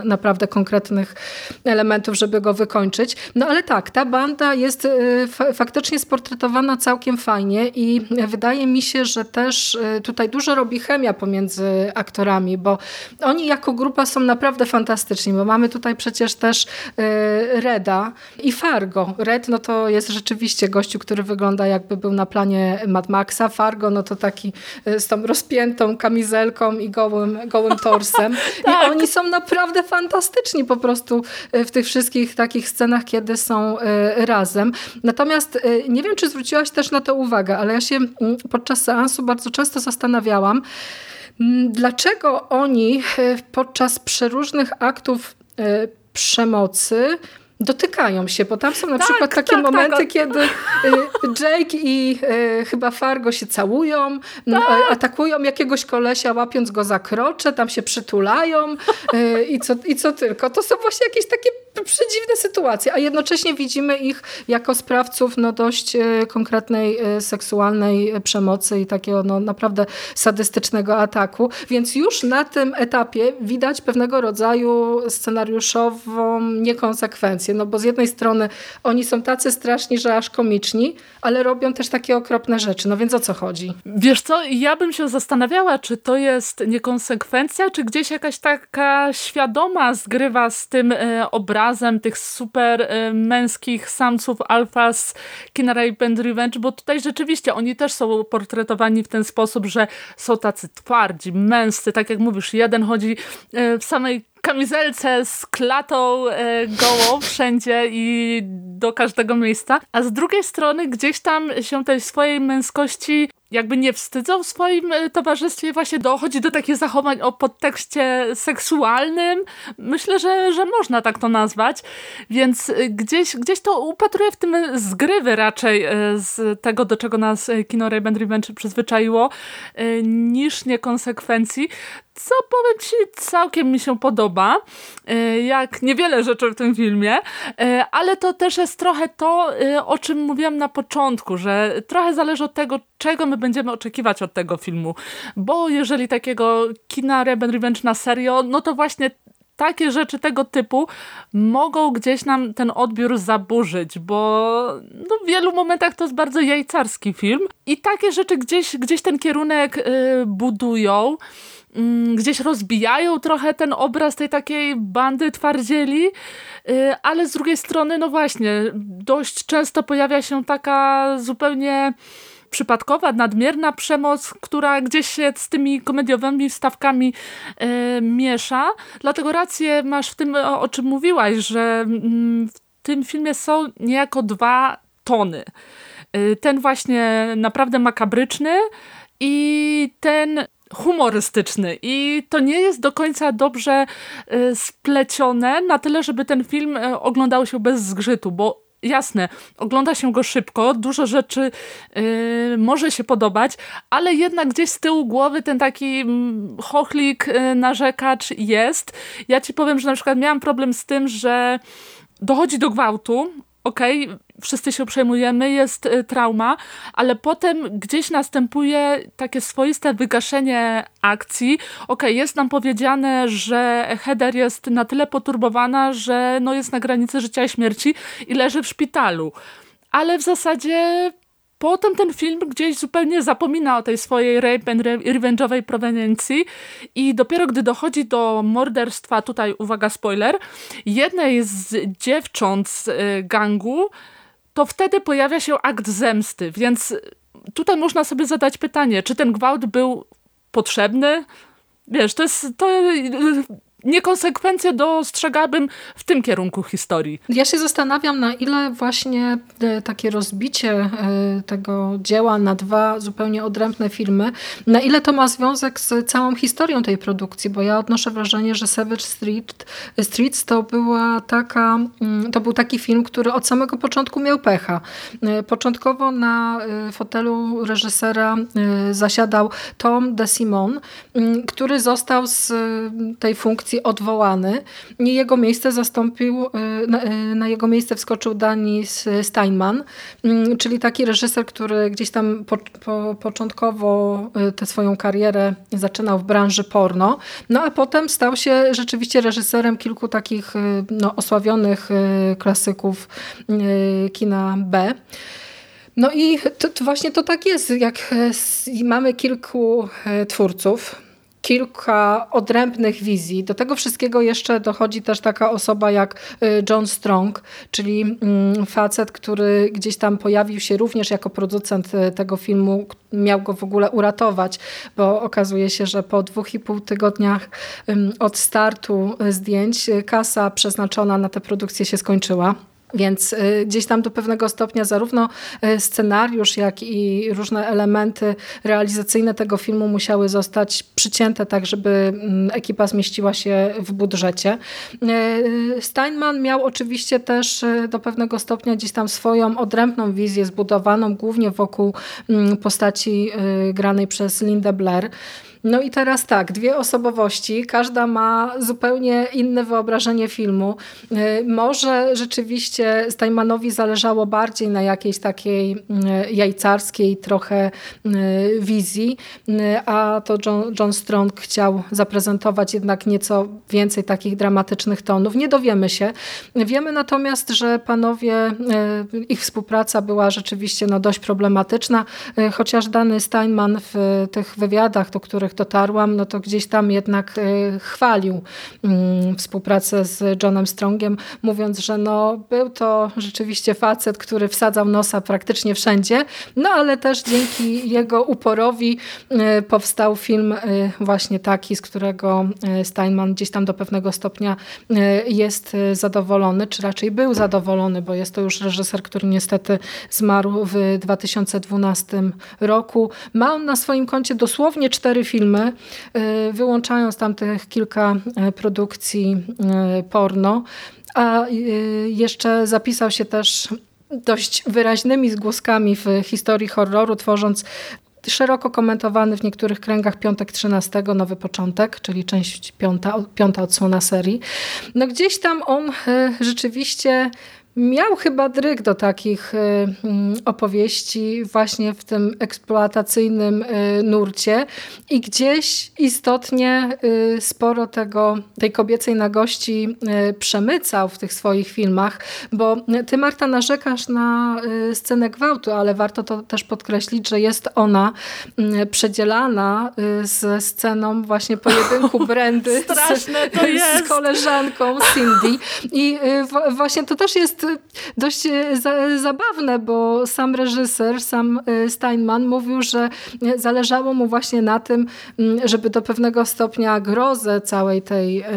naprawdę konkretnych elementów, żeby go wykończyć. No ale tak, ta banda jest y, faktycznie sportretowana całkiem fajnie i wydaje mi się, że też tutaj dużo robi chemia pomiędzy aktorami, bo oni jako jako grupa są naprawdę fantastyczni, bo mamy tutaj przecież też y, Reda i Fargo. Red no to jest rzeczywiście gościu, który wygląda jakby był na planie Mad Maxa. Fargo no to taki y, z tą rozpiętą kamizelką i gołym, gołym torsem. tak. I oni są naprawdę fantastyczni po prostu y, w tych wszystkich takich scenach, kiedy są razem. Natomiast nie wiem, czy zwróciłaś też na to uwagę, ale ja się mm, podczas seansu bardzo często zastanawiałam, dlaczego oni e, podczas przeróżnych aktów e, przemocy dotykają się, bo tam są na tak, przykład takie tak, momenty, tak. kiedy y, Jake i chyba Fargo się całują, tak. atakują jakiegoś kolesia, łapiąc go za krocze, tam się przytulają i, co, i co tylko. To są właśnie jakieś takie przedziwne sytuacje, a jednocześnie widzimy ich jako sprawców no, dość konkretnej seksualnej przemocy i takiego no, naprawdę sadystycznego ataku, więc już na tym etapie widać pewnego rodzaju scenariuszową niekonsekwencję no bo z jednej strony oni są tacy straszni, że aż komiczni, ale robią też takie okropne rzeczy. No więc o co chodzi? Wiesz co, ja bym się zastanawiała, czy to jest niekonsekwencja, czy gdzieś jakaś taka świadoma zgrywa z tym e, obrazem, razem tych super y, męskich samców alfa z kina Rape and Revenge, bo tutaj rzeczywiście oni też są portretowani w ten sposób, że są tacy twardzi, męscy, tak jak mówisz, jeden chodzi y, w samej kamizelce z klatą e, gołą wszędzie i do każdego miejsca, a z drugiej strony gdzieś tam się tej swojej męskości jakby nie wstydzą w swoim e, towarzystwie, właśnie dochodzi do takich zachowań o podtekście seksualnym. Myślę, że, że można tak to nazwać, więc e, gdzieś, gdzieś to upatruję w tym zgrywy raczej e, z tego, do czego nas kino Ray Revenge przyzwyczaiło, niż niekonsekwencji co powiem ci całkiem mi się podoba, jak niewiele rzeczy w tym filmie, ale to też jest trochę to, o czym mówiłam na początku, że trochę zależy od tego, czego my będziemy oczekiwać od tego filmu. Bo jeżeli takiego kina Rebel Revenge na serio, no to właśnie takie rzeczy tego typu mogą gdzieś nam ten odbiór zaburzyć, bo no w wielu momentach to jest bardzo jajcarski film i takie rzeczy gdzieś, gdzieś ten kierunek y, budują mm, gdzieś rozbijają trochę ten obraz tej takiej bandy twardzieli, y, ale z drugiej strony, no właśnie, dość często pojawia się taka zupełnie przypadkowa, nadmierna przemoc, która gdzieś się z tymi komediowymi wstawkami e, miesza. Dlatego rację masz w tym, o, o czym mówiłaś, że mm, w tym filmie są niejako dwa tony. E, ten właśnie naprawdę makabryczny i ten humorystyczny i to nie jest do końca dobrze e, splecione na tyle, żeby ten film oglądał się bez zgrzytu, bo jasne, ogląda się go szybko, dużo rzeczy yy, może się podobać, ale jednak gdzieś z tyłu głowy ten taki mm, chochlik, yy, narzekacz jest. Ja ci powiem, że na przykład miałam problem z tym, że dochodzi do gwałtu, okej, okay, wszyscy się przejmujemy, jest y, trauma, ale potem gdzieś następuje takie swoiste wygaszenie akcji. Okej, okay, jest nam powiedziane, że Heather jest na tyle poturbowana, że no jest na granicy życia i śmierci i leży w szpitalu. Ale w zasadzie Potem ten film gdzieś zupełnie zapomina o tej swojej rape and revenge'owej proweniencji i dopiero gdy dochodzi do morderstwa, tutaj uwaga spoiler, jednej z dziewcząt z y, gangu, to wtedy pojawia się akt zemsty, więc tutaj można sobie zadać pytanie, czy ten gwałt był potrzebny? Wiesz, to jest to niekonsekwencje dostrzegałabym w tym kierunku historii. Ja się zastanawiam, na ile właśnie e, takie rozbicie e, tego dzieła na dwa zupełnie odrębne filmy, na ile to ma związek z całą historią tej produkcji, bo ja odnoszę wrażenie, że Savage Street, Streets to była taka, mm, to był taki film, który od samego początku miał pecha. E, początkowo na fotelu reżysera zasiadał Tom DeSimon, mm, który został z tej funkcji odwołany. I jego miejsce zastąpił, y, na, y, na jego miejsce wskoczył Danis Steinman, mm, czyli taki reżyser, który gdzieś tam po, po, początkowo y, tę swoją karierę zaczynał w branży porno, no a potem stał się rzeczywiście reżyserem kilku takich no, osławionych klasyków kina B. No i to, to właśnie to tak jest, jak mamy kilku twórców, kilka odrębnych wizji. Do tego wszystkiego jeszcze dochodzi też taka osoba jak y, John Strong, czyli mm, facet, który gdzieś tam pojawił się również jako producent y, tego filmu, miał go w ogóle uratować, bo okazuje się, że po dwóch i pół tygodniach od startu y, zdjęć kasa przeznaczona na tę produkcję się skończyła. Więc y, gdzieś tam do pewnego stopnia zarówno y, scenariusz, jak i różne elementy realizacyjne tego filmu musiały zostać przycięte tak, żeby mm, ekipa zmieściła się w budżecie. Y, Steinman miał oczywiście też do pewnego stopnia gdzieś tam swoją odrębną wizję zbudowaną głównie wokół mm, postaci granej przez Linda Blair. No i teraz tak, dwie osobowości, każda ma zupełnie inne wyobrażenie filmu. Y, może rzeczywiście Steinmanowi zależało bardziej na jakiejś takiej y, jajcarskiej trochę y, wizji, a to John, John Strong chciał zaprezentować jednak nieco więcej takich dramatycznych tonów. Nie dowiemy się. Wiemy natomiast, że panowie, ich współpraca była rzeczywiście no, dość problematyczna, chociaż dany Steinman w tych wywiadach, do których których dotarłam, no to gdzieś tam jednak chwalił mm, współpracę z Johnem Strongiem, mówiąc, że no, był to rzeczywiście facet, który wsadzał nosa praktycznie wszędzie, no ale też dzięki jego uporowi powstał film właśnie taki, z którego Steinman gdzieś tam do pewnego stopnia jest zadowolony, czy raczej był zadowolony, bo jest to już reżyser, który niestety zmarł w 2012 roku. Ma on na swoim koncie dosłownie cztery filmy, y, wyłączając tam tych kilka y, produkcji y, porno, a jeszcze zapisał się też dość wyraźnymi zgłoskami w historii horroru, tworząc szeroko komentowany w niektórych kręgach Piątek 13, Nowy Początek, czyli część piąta, piąta odsłona serii. No gdzieś tam on rzeczywiście Miał chyba dryg do takich y, mm, opowieści właśnie w tym eksploatacyjnym y, nurcie i gdzieś istotnie y, sporo tego, tej kobiecej nagości przemycał w tych swoich filmach, bo ty Marta narzekasz na scenę gwałtu, ale warto to też podkreślić, że jest ona przedzielana ze sceną właśnie pojedynku Brandy z, z koleżanką Cindy. I właśnie to też jest dość e, za, zabawne, bo sam reżyser, sam e, Steinman mówił, że zależało mu właśnie na tym, żeby do pewnego stopnia grozę całej tej e,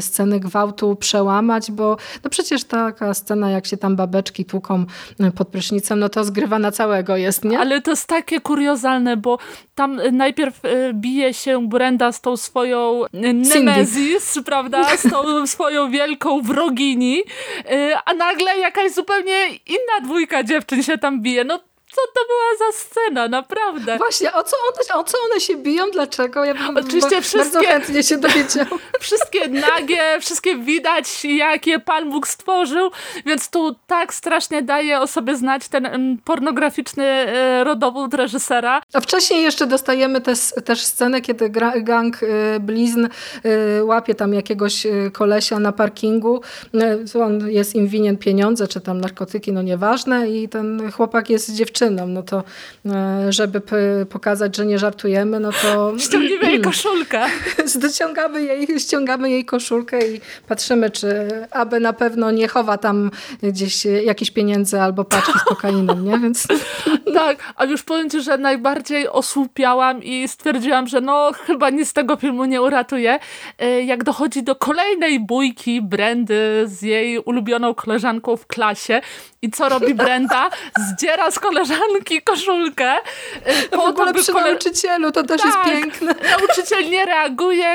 sceny gwałtu przełamać, bo no przecież taka scena, jak się tam babeczki tłuką pod prysznicem, no to zgrywa na całego jest, nie? Ale to jest takie kuriozalne, bo tam najpierw bije się Brenda z tą swoją Nemezis, prawda? Z tą swoją wielką wrogini, a na nagle jakaś zupełnie inna dwójka dziewczyn się tam bije. No co to była za scena, naprawdę. Właśnie, o co one, o co one się biją, dlaczego? Ja bym Oczywiście wszystkie, bardzo chętnie się dowiedział. Wszystkie nagie, wszystkie widać, jakie Pan Bóg stworzył, więc tu tak strasznie daje o sobie znać ten um, pornograficzny e, rodowód reżysera. A wcześniej jeszcze dostajemy też, też scenę, kiedy gang e, blizn e, łapie tam jakiegoś kolesia na parkingu, on jest im winien pieniądze, czy tam narkotyki, no nieważne i ten chłopak jest dziewczyną dziewczyną, no to e, żeby pokazać, że nie żartujemy, no to... Ściągniemy jej koszulkę. ściągamy jej, ściągamy jej koszulkę i patrzymy, czy aby na pewno nie chowa tam gdzieś jakieś pieniędzy albo paczki z kokainą, nie? Więc... tak, a już powiem ci, że najbardziej osłupiałam i stwierdziłam, że no chyba nic z tego filmu nie uratuje. Jak dochodzi do kolejnej bójki Brendy z jej ulubioną koleżanką w klasie i co robi Brenda? Zdziera z koleżanką koleżanki koszulkę. Po w ogóle przy kole... nauczycielu, to też tak, jest piękne. Nauczyciel nie reaguje,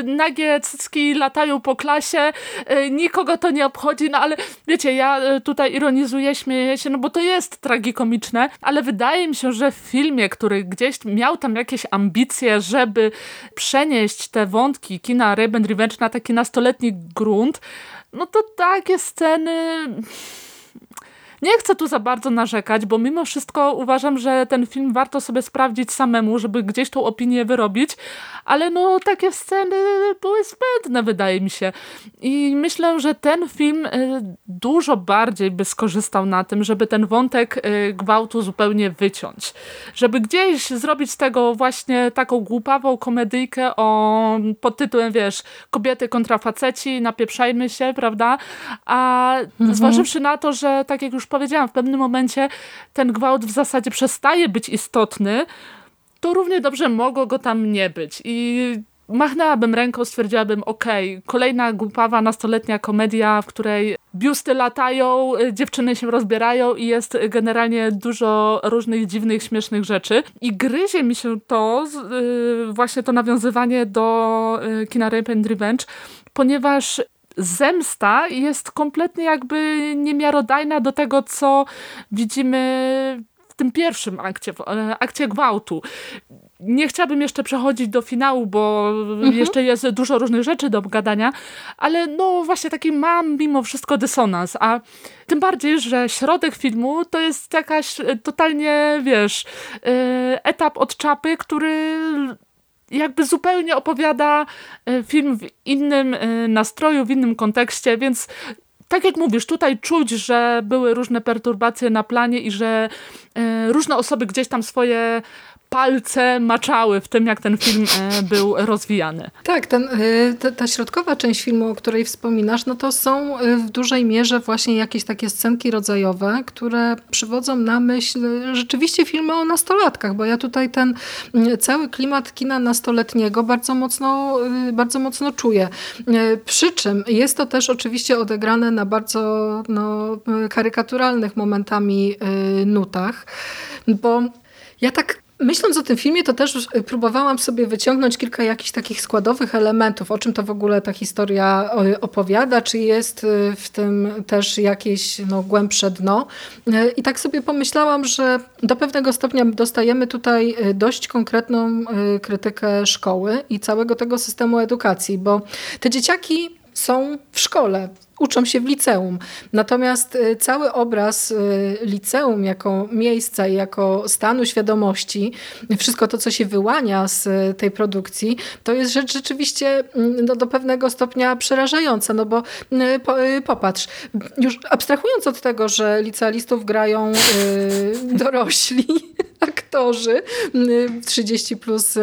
y, nagie cycki latają po klasie, y, nikogo to nie obchodzi, no ale wiecie, ja y, tutaj ironizuję, śmieję się, no bo to jest tragikomiczne, ale wydaje mi się, że w filmie, który gdzieś miał tam jakieś ambicje, żeby przenieść te wątki kina Raven Revenge na taki nastoletni grunt, no to takie sceny nie chcę tu za bardzo narzekać, bo mimo wszystko uważam, że ten film warto sobie sprawdzić samemu, żeby gdzieś tą opinię wyrobić, ale no takie sceny były zbędne wydaje mi się. I myślę, że ten film y, dużo bardziej by skorzystał na tym, żeby ten wątek y, gwałtu zupełnie wyciąć. Żeby gdzieś zrobić z tego właśnie taką głupawą komedyjkę o pod tytułem, wiesz, kobiety kontra faceci, napieprzajmy się, prawda? A mhm. zważywszy na to, że tak jak już powiedziałam, w pewnym momencie ten gwałt w zasadzie przestaje być istotny, to równie dobrze mogło go tam nie być. I machnęłabym ręką, stwierdziłabym, okej, okay, kolejna głupawa nastoletnia komedia, w której biusty latają, dziewczyny się rozbierają i jest generalnie dużo różnych dziwnych, śmiesznych rzeczy. I gryzie mi się to, yy, właśnie to nawiązywanie do yy, kina Rape and Revenge, ponieważ zemsta jest kompletnie jakby niemiarodajna do tego, co widzimy w tym pierwszym akcie, e, akcie gwałtu. Nie chciałabym jeszcze przechodzić do finału, bo mhm. jeszcze jest dużo różnych rzeczy do gadania, ale no właśnie taki mam mimo wszystko dysonans, a tym bardziej, że środek filmu to jest jakaś e, totalnie, wiesz, e, etap od czapy, który jakby zupełnie opowiada e, film w innym e, nastroju, w innym kontekście, więc tak jak mówisz, tutaj czuć, że były różne perturbacje na planie i że e, różne osoby gdzieś tam swoje palce maczały w tym, jak ten film e, był rozwijany. Tak, ten, ta, ta, środkowa część filmu, o której wspominasz, no to są w dużej mierze właśnie jakieś takie scenki rodzajowe, które przywodzą na myśl rzeczywiście filmy o nastolatkach, bo ja tutaj ten cały klimat kina nastoletniego bardzo mocno, bardzo mocno czuję. Przy czym jest to też oczywiście odegrane na bardzo no, karykaturalnych momentami nutach, bo ja tak Myśląc o tym filmie, to też próbowałam sobie wyciągnąć kilka jakichś takich składowych elementów, o czym to w ogóle ta historia opowiada, czy jest y, w tym też jakieś no, głębsze dno. Y, I tak sobie pomyślałam, że do pewnego stopnia dostajemy tutaj dość konkretną krytykę szkoły i całego tego systemu edukacji, bo te dzieciaki są w szkole, uczą się w liceum. Natomiast y, cały obraz y, liceum jako miejsca i jako stanu świadomości, wszystko to, co się wyłania z y, tej produkcji, to jest rzecz rzeczywiście mm, no, do pewnego stopnia przerażająca, no bo po, popatrz, już abstrahując od tego, że licealistów grają dorośli, aktorzy 30 plus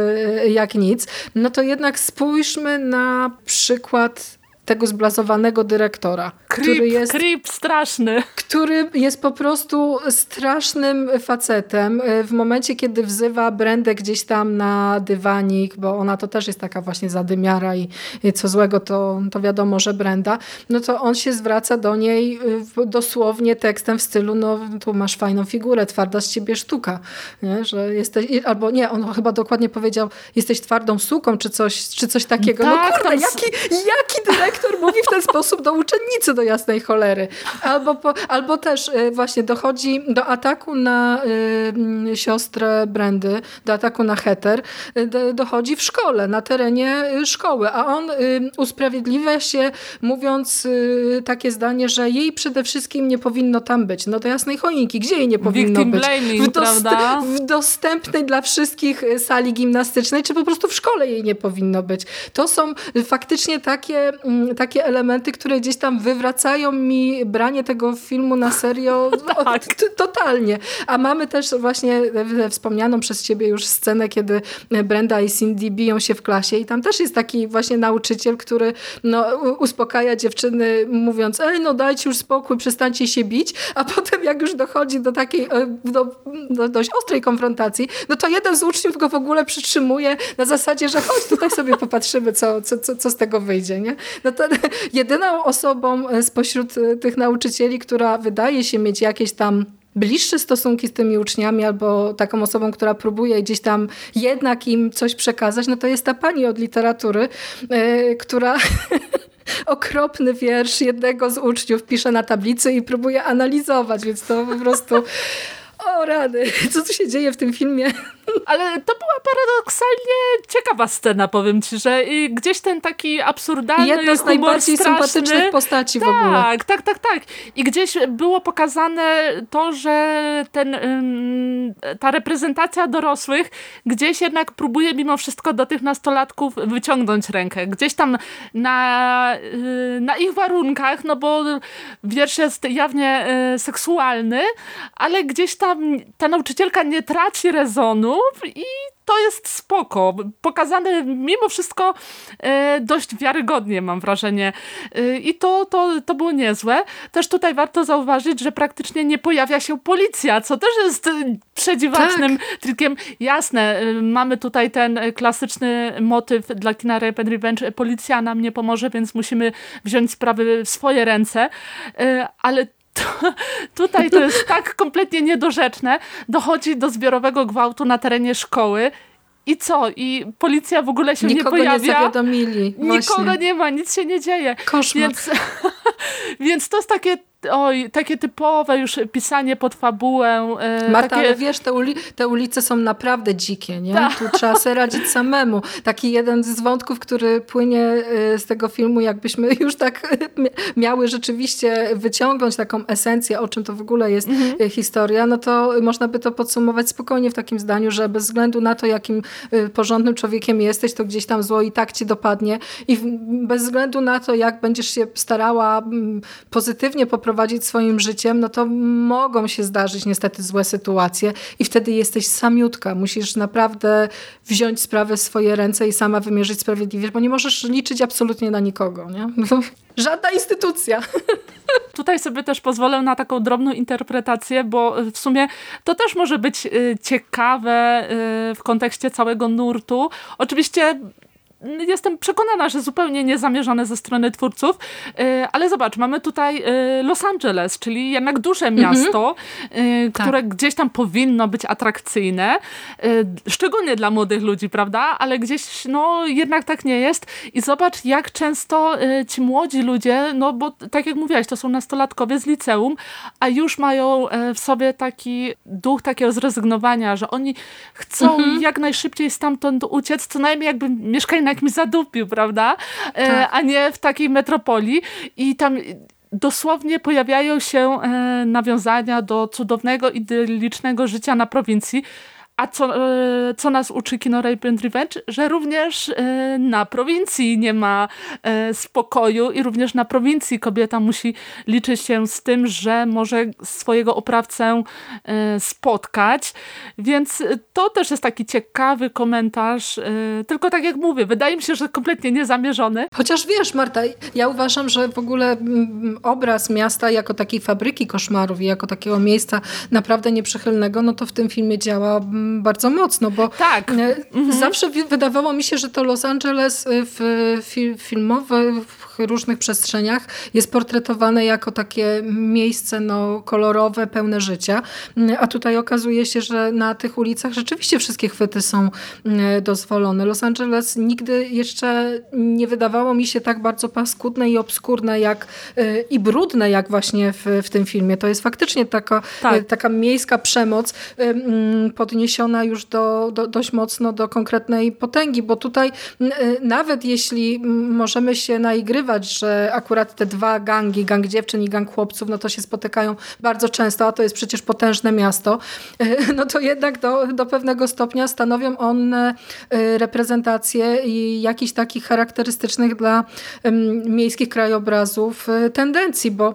jak nic, no to jednak spójrzmy na przykład tego zblazowanego dyrektora. Creep, który jest, creep straszny. Który jest po prostu strasznym facetem. W momencie, kiedy wzywa Brendę gdzieś tam na dywanik, bo ona to też jest taka właśnie zadymiara i co złego to, to wiadomo, że Brenda, no to on się zwraca do niej y, dosłownie tekstem w stylu, no tu masz fajną figurę, twarda z ciebie sztuka. Nie? Że jesteś, albo nie, on chyba dokładnie powiedział, jesteś twardą suką, czy coś, czy coś takiego. No tak, no kurde, jaki, jaki dyrektor dyrektor mówi w ten sposób do uczennicy do jasnej cholery. Albo, po, albo też y, właśnie dochodzi do ataku na y, siostrę Brandy, do ataku na Heter, y, dochodzi w szkole, na terenie szkoły, a on usprawiedliwia się mówiąc takie zdanie, że jej przede wszystkim nie powinno tam być. No do jasnej choinki, gdzie jej nie powinno Victim być? Blaming, w, dost w dostępnej dla wszystkich sali gimnastycznej, czy po prostu w szkole jej nie powinno być. To są faktycznie takie mm, takie elementy, które gdzieś tam wywracają mi branie tego filmu na serio tak. totalnie. A mamy też właśnie wspomnianą przez ciebie już scenę, kiedy Brenda i Cindy biją się w klasie i tam też jest taki właśnie nauczyciel, który no, uspokaja dziewczyny mówiąc, ej no dajcie już spokój, przestańcie się bić, a potem jak już dochodzi do takiej e, do, do dość ostrej konfrontacji, no to jeden z uczniów go w ogóle przytrzymuje na zasadzie, że chodź tutaj sobie popatrzymy, co, co, co, co z tego wyjdzie. Nie? No to jedyną osobą e, spośród e, tych nauczycieli, która wydaje się mieć jakieś tam bliższe stosunki z tymi uczniami albo taką osobą, która próbuje gdzieś tam jednak im coś przekazać, no to jest ta pani od literatury, yy, która okropny wiersz jednego z uczniów pisze na tablicy i próbuje analizować, więc to po prostu o rady, co tu się dzieje w tym filmie? Ale to była paradoksalnie ciekawa scena, powiem ci, że gdzieś ten taki absurdalny Jedna z najbardziej straszny, sympatycznych postaci tak, w ogóle. Tak, tak, tak, tak. I gdzieś było pokazane to, że ten, ta reprezentacja dorosłych gdzieś jednak próbuje mimo wszystko do tych nastolatków wyciągnąć rękę. Gdzieś tam na, y, na ich warunkach, no bo wiersz jest jawnie y, seksualny, ale gdzieś tam ta nauczycielka nie traci rezonu i to jest spoko. Pokazane mimo wszystko e, dość wiarygodnie, mam wrażenie. E, I to, to, to było niezłe. Też tutaj warto zauważyć, że praktycznie nie pojawia się policja, co też jest przedziwacznym tak. trikiem. Jasne, e, mamy tutaj ten klasyczny motyw dla kina Rape and Revenge. Policja nam nie pomoże, więc musimy wziąć sprawy w swoje ręce. Ale to, tutaj to jest tak kompletnie niedorzeczne. Dochodzi do zbiorowego gwałtu na terenie szkoły. I co? I policja w ogóle się Nikogo nie pojawia. nie zawiadomili. Nikogo nie ma, nic się nie dzieje. Koszmar. Więc, więc to jest takie oj, takie typowe już pisanie pod fabułę. E, Marta, takie... ale wiesz, te, uli te, ulice są naprawdę dzikie, nie? Ta. Tu trzeba sobie radzić samemu. Taki jeden z wątków, który płynie e, z tego filmu, jakbyśmy już tak miały rzeczywiście wyciągnąć taką esencję, o czym to w ogóle jest mhm. E, historia, no to można by to podsumować spokojnie w takim zdaniu, że bez względu na to, jakim porządnym człowiekiem jesteś, to gdzieś tam zło i tak ci dopadnie i bez względu na to, jak będziesz się starała pozytywnie poprowadzić poprowadzić swoim życiem, no to mogą się zdarzyć niestety złe sytuacje i wtedy jesteś samiutka. Musisz naprawdę wziąć sprawę w swoje ręce i sama wymierzyć sprawiedliwość, bo nie możesz liczyć absolutnie na nikogo. Nie? Żadna instytucja. Tutaj sobie też pozwolę na taką drobną interpretację, bo w sumie to też może być y, ciekawe y, w kontekście całego nurtu. Oczywiście jestem przekonana, że zupełnie niezamierzone ze strony twórców, y, ale zobacz, mamy tutaj y, Los Angeles, czyli jednak duże mhm. miasto, mhm. które tak. gdzieś tam powinno być atrakcyjne, szczególnie dla młodych ludzi, prawda? Ale gdzieś no jednak tak nie jest i zobacz jak często ci młodzi ludzie, no bo tak jak mówiłaś, to są nastolatkowie z liceum, a już mają w sobie taki duch takiego zrezygnowania, że oni chcą mhm. jak najszybciej stamtąd uciec, co najmniej jakby mieszkali na jakimś zadupiu, prawda? E, tak. A nie w takiej metropolii. I tam dosłownie pojawiają się e, nawiązania do cudownego, idyllicznego życia na prowincji, a co, e, co nas uczy kino Rape and Revenge? Że również e, na prowincji nie ma e, spokoju i również na prowincji kobieta musi liczyć się z tym, że może swojego oprawcę spotkać. Więc to też jest taki ciekawy komentarz. Tylko tak jak mówię, wydaje mi się, że kompletnie niezamierzony. Chociaż wiesz, Marta, ja uważam, że w ogóle obraz miasta jako takiej fabryki koszmarów i jako takiego miejsca naprawdę nieprzychylnego, no to w tym filmie działa bardzo mocno, bo tak. E, mhm. zawsze wydawało mi się, że to Los Angeles e, w filmowych różnych przestrzeniach jest portretowane jako takie miejsce no, kolorowe, pełne życia, a tutaj okazuje się, że na tych ulicach rzeczywiście wszystkie chwyty są mm, dozwolone. Los Angeles nigdy jeszcze nie wydawało mi się tak bardzo paskudne i obskurne jak, e, i brudne jak właśnie w, w tym filmie. To jest faktycznie taka, tak. taka miejska przemoc podniesiona podniesiona już do, do, dość mocno do konkretnej potęgi, bo tutaj y, nawet jeśli możemy się naigrywać, że akurat te dwa gangi, gang dziewczyn i gang chłopców, no to się spotykają bardzo często, a to jest przecież potężne miasto, no to jednak do, do pewnego stopnia stanowią one y, reprezentację jakichś takich charakterystycznych dla miejskich krajobrazów tendencji, bo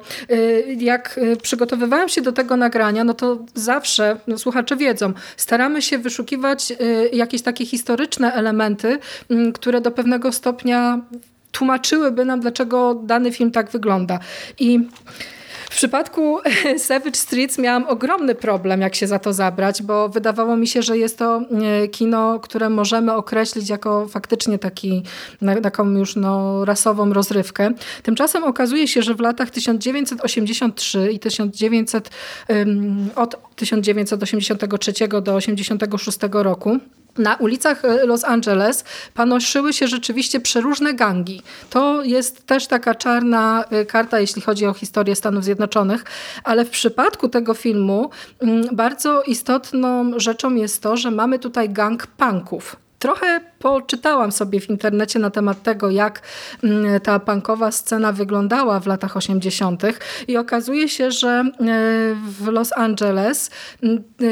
jak przygotowywałam się do tego nagrania, no to zawsze, no słuchacze wiedzą, staramy się wyszukiwać jakieś takie historyczne elementy, które do pewnego stopnia tłumaczyłyby nam, dlaczego dany film tak wygląda. I w przypadku Savage Streets miałam ogromny problem, jak się za to zabrać, bo wydawało mi się, że jest to e, kino, które możemy określić jako faktycznie taki, taką już no, rasową rozrywkę. Tymczasem okazuje się, że w latach 1983 i 1900, od 1983 do 1986 roku na ulicach e, Los Angeles panoszyły się rzeczywiście przeróżne gangi. To jest też taka czarna e, karta, jeśli chodzi o historię Stanów Zjednoczonych, ale w przypadku tego filmu mm, bardzo istotną rzeczą jest to, że mamy tutaj gang punków. Trochę poczytałam sobie w internecie na temat tego, jak mm, ta punkowa scena wyglądała w latach 80. i okazuje się, że e, w Los Angeles mm, e,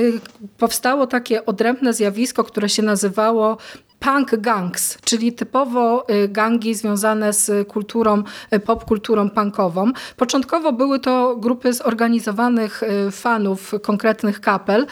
powstało takie odrębne zjawisko, które się nazywało punk gangs, czyli typowo y, gangi związane z kulturą, y, popkulturą punkową. Początkowo były to grupy zorganizowanych y, fanów konkretnych kapel,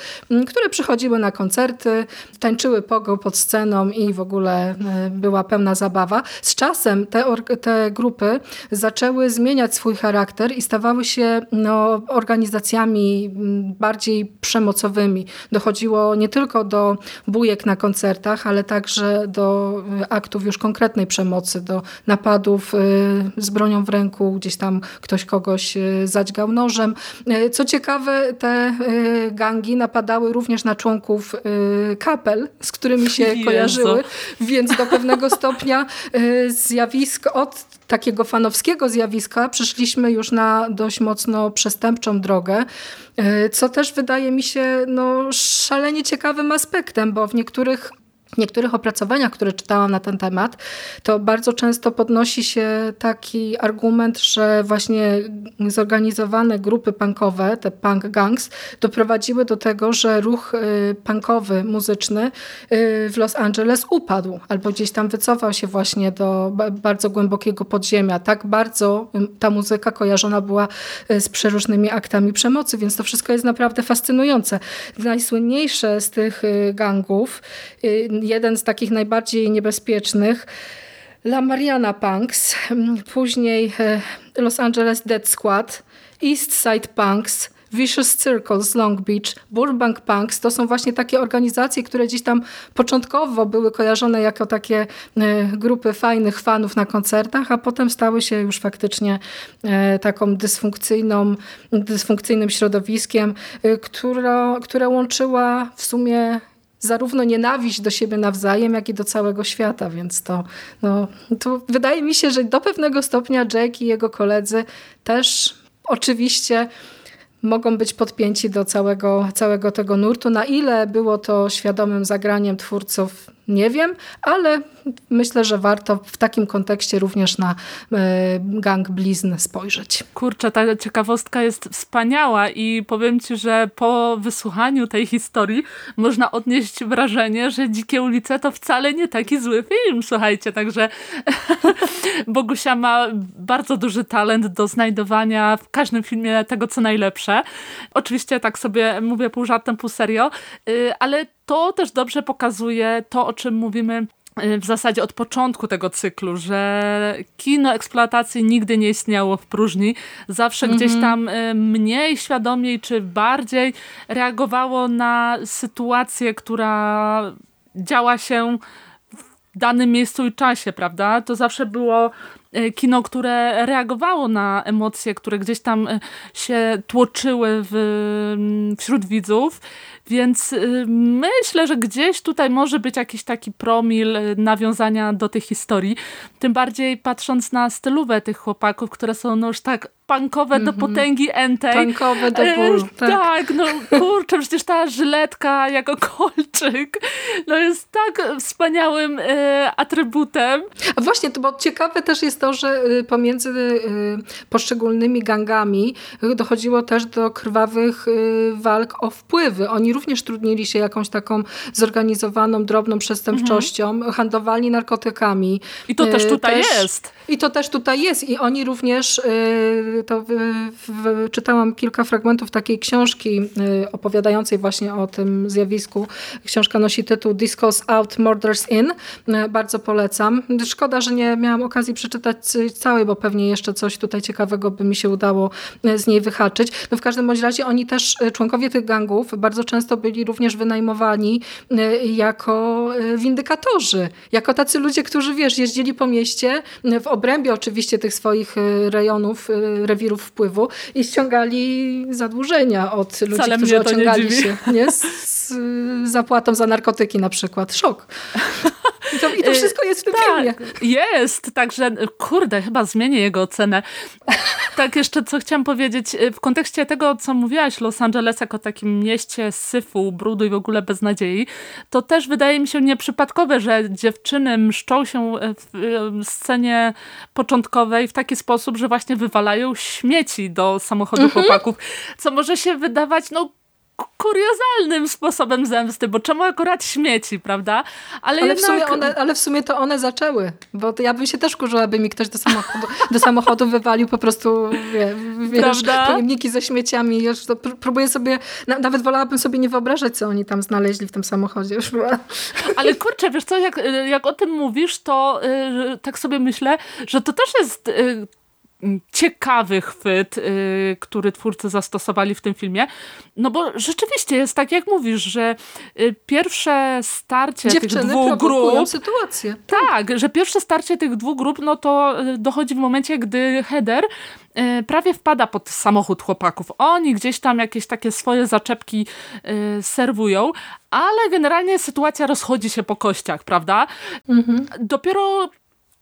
które przychodziły na koncerty, tańczyły pogo pod sceną i w ogóle była pełna zabawa. Z czasem te, te grupy zaczęły zmieniać swój charakter i stawały się no, organizacjami bardziej przemocowymi. Dochodziło nie tylko do bujek na koncertach, ale także także do y, aktów już konkretnej przemocy, do napadów y, z bronią w ręku, gdzieś tam ktoś kogoś y, zadźgał nożem. Co ciekawe, te gangi napadały również na członków kapel, z którymi się Jezu. kojarzyły, więc do pewnego stopnia zjawisko od takiego fanowskiego zjawiska przeszliśmy już na dość mocno przestępczą drogę, co też wydaje mi się no, szalenie ciekawym aspektem, bo w niektórych w niektórych opracowaniach, które czytałam na ten temat, to bardzo często podnosi się taki argument, że właśnie zorganizowane grupy punkowe, te punk gangs, doprowadziły do tego, że ruch y, punkowy, muzyczny y, w Los Angeles upadł albo gdzieś tam wycofał się właśnie do bardzo głębokiego podziemia. Tak bardzo ta muzyka kojarzona była y, z przeróżnymi aktami przemocy, więc to wszystko jest naprawdę fascynujące. Najsłynniejsze z tych gangów jeden z takich najbardziej niebezpiecznych, La Mariana Punks, później e, Los Angeles Dead Squad, East Side Punks, Vicious Circles, Long Beach, Burbank Punks. To są właśnie takie organizacje, które gdzieś tam początkowo były kojarzone jako takie e, grupy fajnych fanów na koncertach, a potem stały się już faktycznie e, taką dysfunkcyjną, dysfunkcyjnym środowiskiem, które, które łączyła w sumie zarówno nienawiść do siebie nawzajem, jak i do całego świata, więc to, no, to wydaje mi się, że do pewnego stopnia Jack i jego koledzy też oczywiście mogą być podpięci do całego, całego tego nurtu. Na ile było to świadomym zagraniem twórców, nie wiem, ale myślę, że warto w takim kontekście również na e, gang blizn spojrzeć. Kurczę, ta ciekawostka jest wspaniała i powiem Ci, że po wysłuchaniu tej historii można odnieść wrażenie, że Dzikie ulice to wcale nie taki zły film, słuchajcie, także Bogusia ma bardzo duży talent do znajdowania w każdym filmie tego, co najlepsze. Oczywiście tak sobie mówię pół żartem, pół serio, y, ale to też dobrze pokazuje to, o czym mówimy w zasadzie od początku tego cyklu, że kino eksploatacji nigdy nie istniało w próżni. Zawsze mm -hmm. gdzieś tam y, mniej świadomiej czy bardziej reagowało na sytuację, która działa się w danym miejscu i czasie, prawda? To zawsze było y, kino, które reagowało na emocje, które gdzieś tam się tłoczyły w, wśród widzów więc y, myślę, że gdzieś tutaj może być jakiś taki promil y, nawiązania do tej historii. Tym bardziej patrząc na stylówę tych chłopaków, które są no już tak punkowe do mhm. potęgi entej. Punkowe do bólu. E, tak. tak, no kurczę, przecież ta żyletka jako kolczyk no jest tak wspaniałym e, atrybutem. A właśnie, to bo ciekawe też jest to, że y, pomiędzy y, poszczególnymi gangami dochodziło też do krwawych y, walk o wpływy. Oni również trudnili się jakąś taką zorganizowaną, drobną przestępczością, mhm. handlowali narkotykami. I to też tutaj też, jest. I to też tutaj jest. I oni również to czytałam kilka fragmentów takiej książki y, opowiadającej właśnie o tym zjawisku. Książka nosi tytuł Discos Out, Murders In. Y, bardzo polecam. Szkoda, że nie miałam okazji przeczytać całej, bo pewnie jeszcze coś tutaj ciekawego by mi się udało y, z niej wyhaczyć. No w każdym bądź razie oni też, członkowie tych gangów, bardzo często byli również wynajmowani jako windykatorzy. Jako tacy ludzie, którzy wiesz, jeździli po mieście w obrębie oczywiście tych swoich rejonów, rewirów wpływu i ściągali zadłużenia od ludzi, Wcale którzy ociągali nie się nie? Z, z, zapłatą za narkotyki na przykład. Szok. I to, I to wszystko jest w tym tak, filmie. Jest, także kurde, chyba zmienię jego ocenę. Tak jeszcze co chciałam powiedzieć, y, w kontekście tego, co mówiłaś Los Angeles jako takim mieście syfu, brudu i w ogóle beznadziei, to też wydaje mi się nieprzypadkowe, że dziewczyny mszczą się w scenie początkowej w taki sposób, że właśnie wywalają śmieci do samochodu mhm. chłopaków, co może się wydawać, no kuriozalnym sposobem zemsty, bo czemu akurat śmieci, prawda? Ale, ale, jednak... w sumie one, ale w sumie to one zaczęły, bo ja bym się też kurzyła, by mi ktoś do samochodu, do samochodu wywalił po prostu wie, wiesz, pojemniki ze śmieciami. Już to próbuję sobie, nawet wolałabym sobie nie wyobrażać, co oni tam znaleźli w tym samochodzie. Już ale kurczę, wiesz co, jak, jak o tym mówisz, to yy, tak sobie myślę, że to też jest... Yy, ciekawy chwyt, y, który twórcy zastosowali w tym filmie. No bo rzeczywiście jest tak, jak mówisz, że y, pierwsze starcie Dziewczyny tych dwóch grup... sytuację. Tak, że pierwsze starcie tych dwóch grup, no to y, dochodzi w momencie, gdy Heather prawie wpada pod samochód chłopaków. Oni gdzieś tam jakieś takie swoje zaczepki serwują, ale generalnie sytuacja rozchodzi się po kościach, prawda? Mhm. Dopiero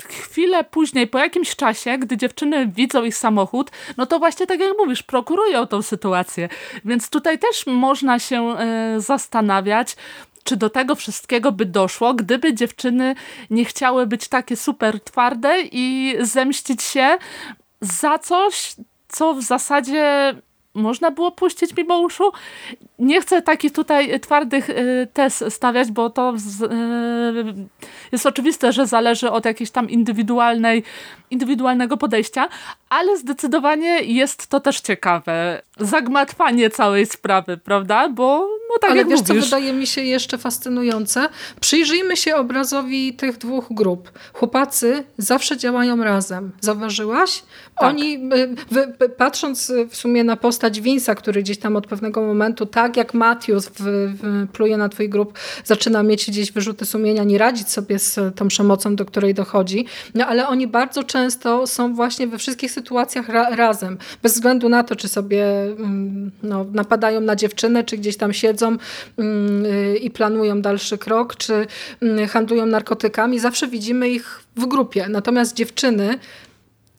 chwilę później, po jakimś czasie, gdy dziewczyny widzą ich samochód, no to właśnie tak jak mówisz, prokurują tą sytuację. Więc tutaj też można się e, zastanawiać, czy do tego wszystkiego by doszło, gdyby dziewczyny nie chciały być takie super twarde i zemścić się za coś, co w zasadzie można było puścić mimo uszu. Nie chcę takich tutaj twardych y, tez stawiać, bo to y, jest oczywiste, że zależy od jakiejś tam indywidualnej, indywidualnego podejścia, ale zdecydowanie jest to też ciekawe. Zagmatwanie całej sprawy, prawda? Bo no tak ale jak wiesz, mówisz. co wydaje mi się jeszcze fascynujące? Przyjrzyjmy się obrazowi tych dwóch grup. Chłopacy zawsze działają razem. Zauważyłaś? Tak. Oni, patrząc w sumie na postać Vince'a, który gdzieś tam od pewnego momentu, tak jak Matthews w, w, pluje na twój grup, zaczyna mieć gdzieś wyrzuty sumienia, nie radzić sobie z tą przemocą, do której dochodzi. No ale oni bardzo często są właśnie we wszystkich sytuacjach ra razem. Bez względu na to, czy sobie mm, no, napadają na dziewczynę, czy gdzieś tam siedzą mm, i planują dalszy krok, czy mm, handlują narkotykami. Zawsze widzimy ich w grupie. Natomiast dziewczyny,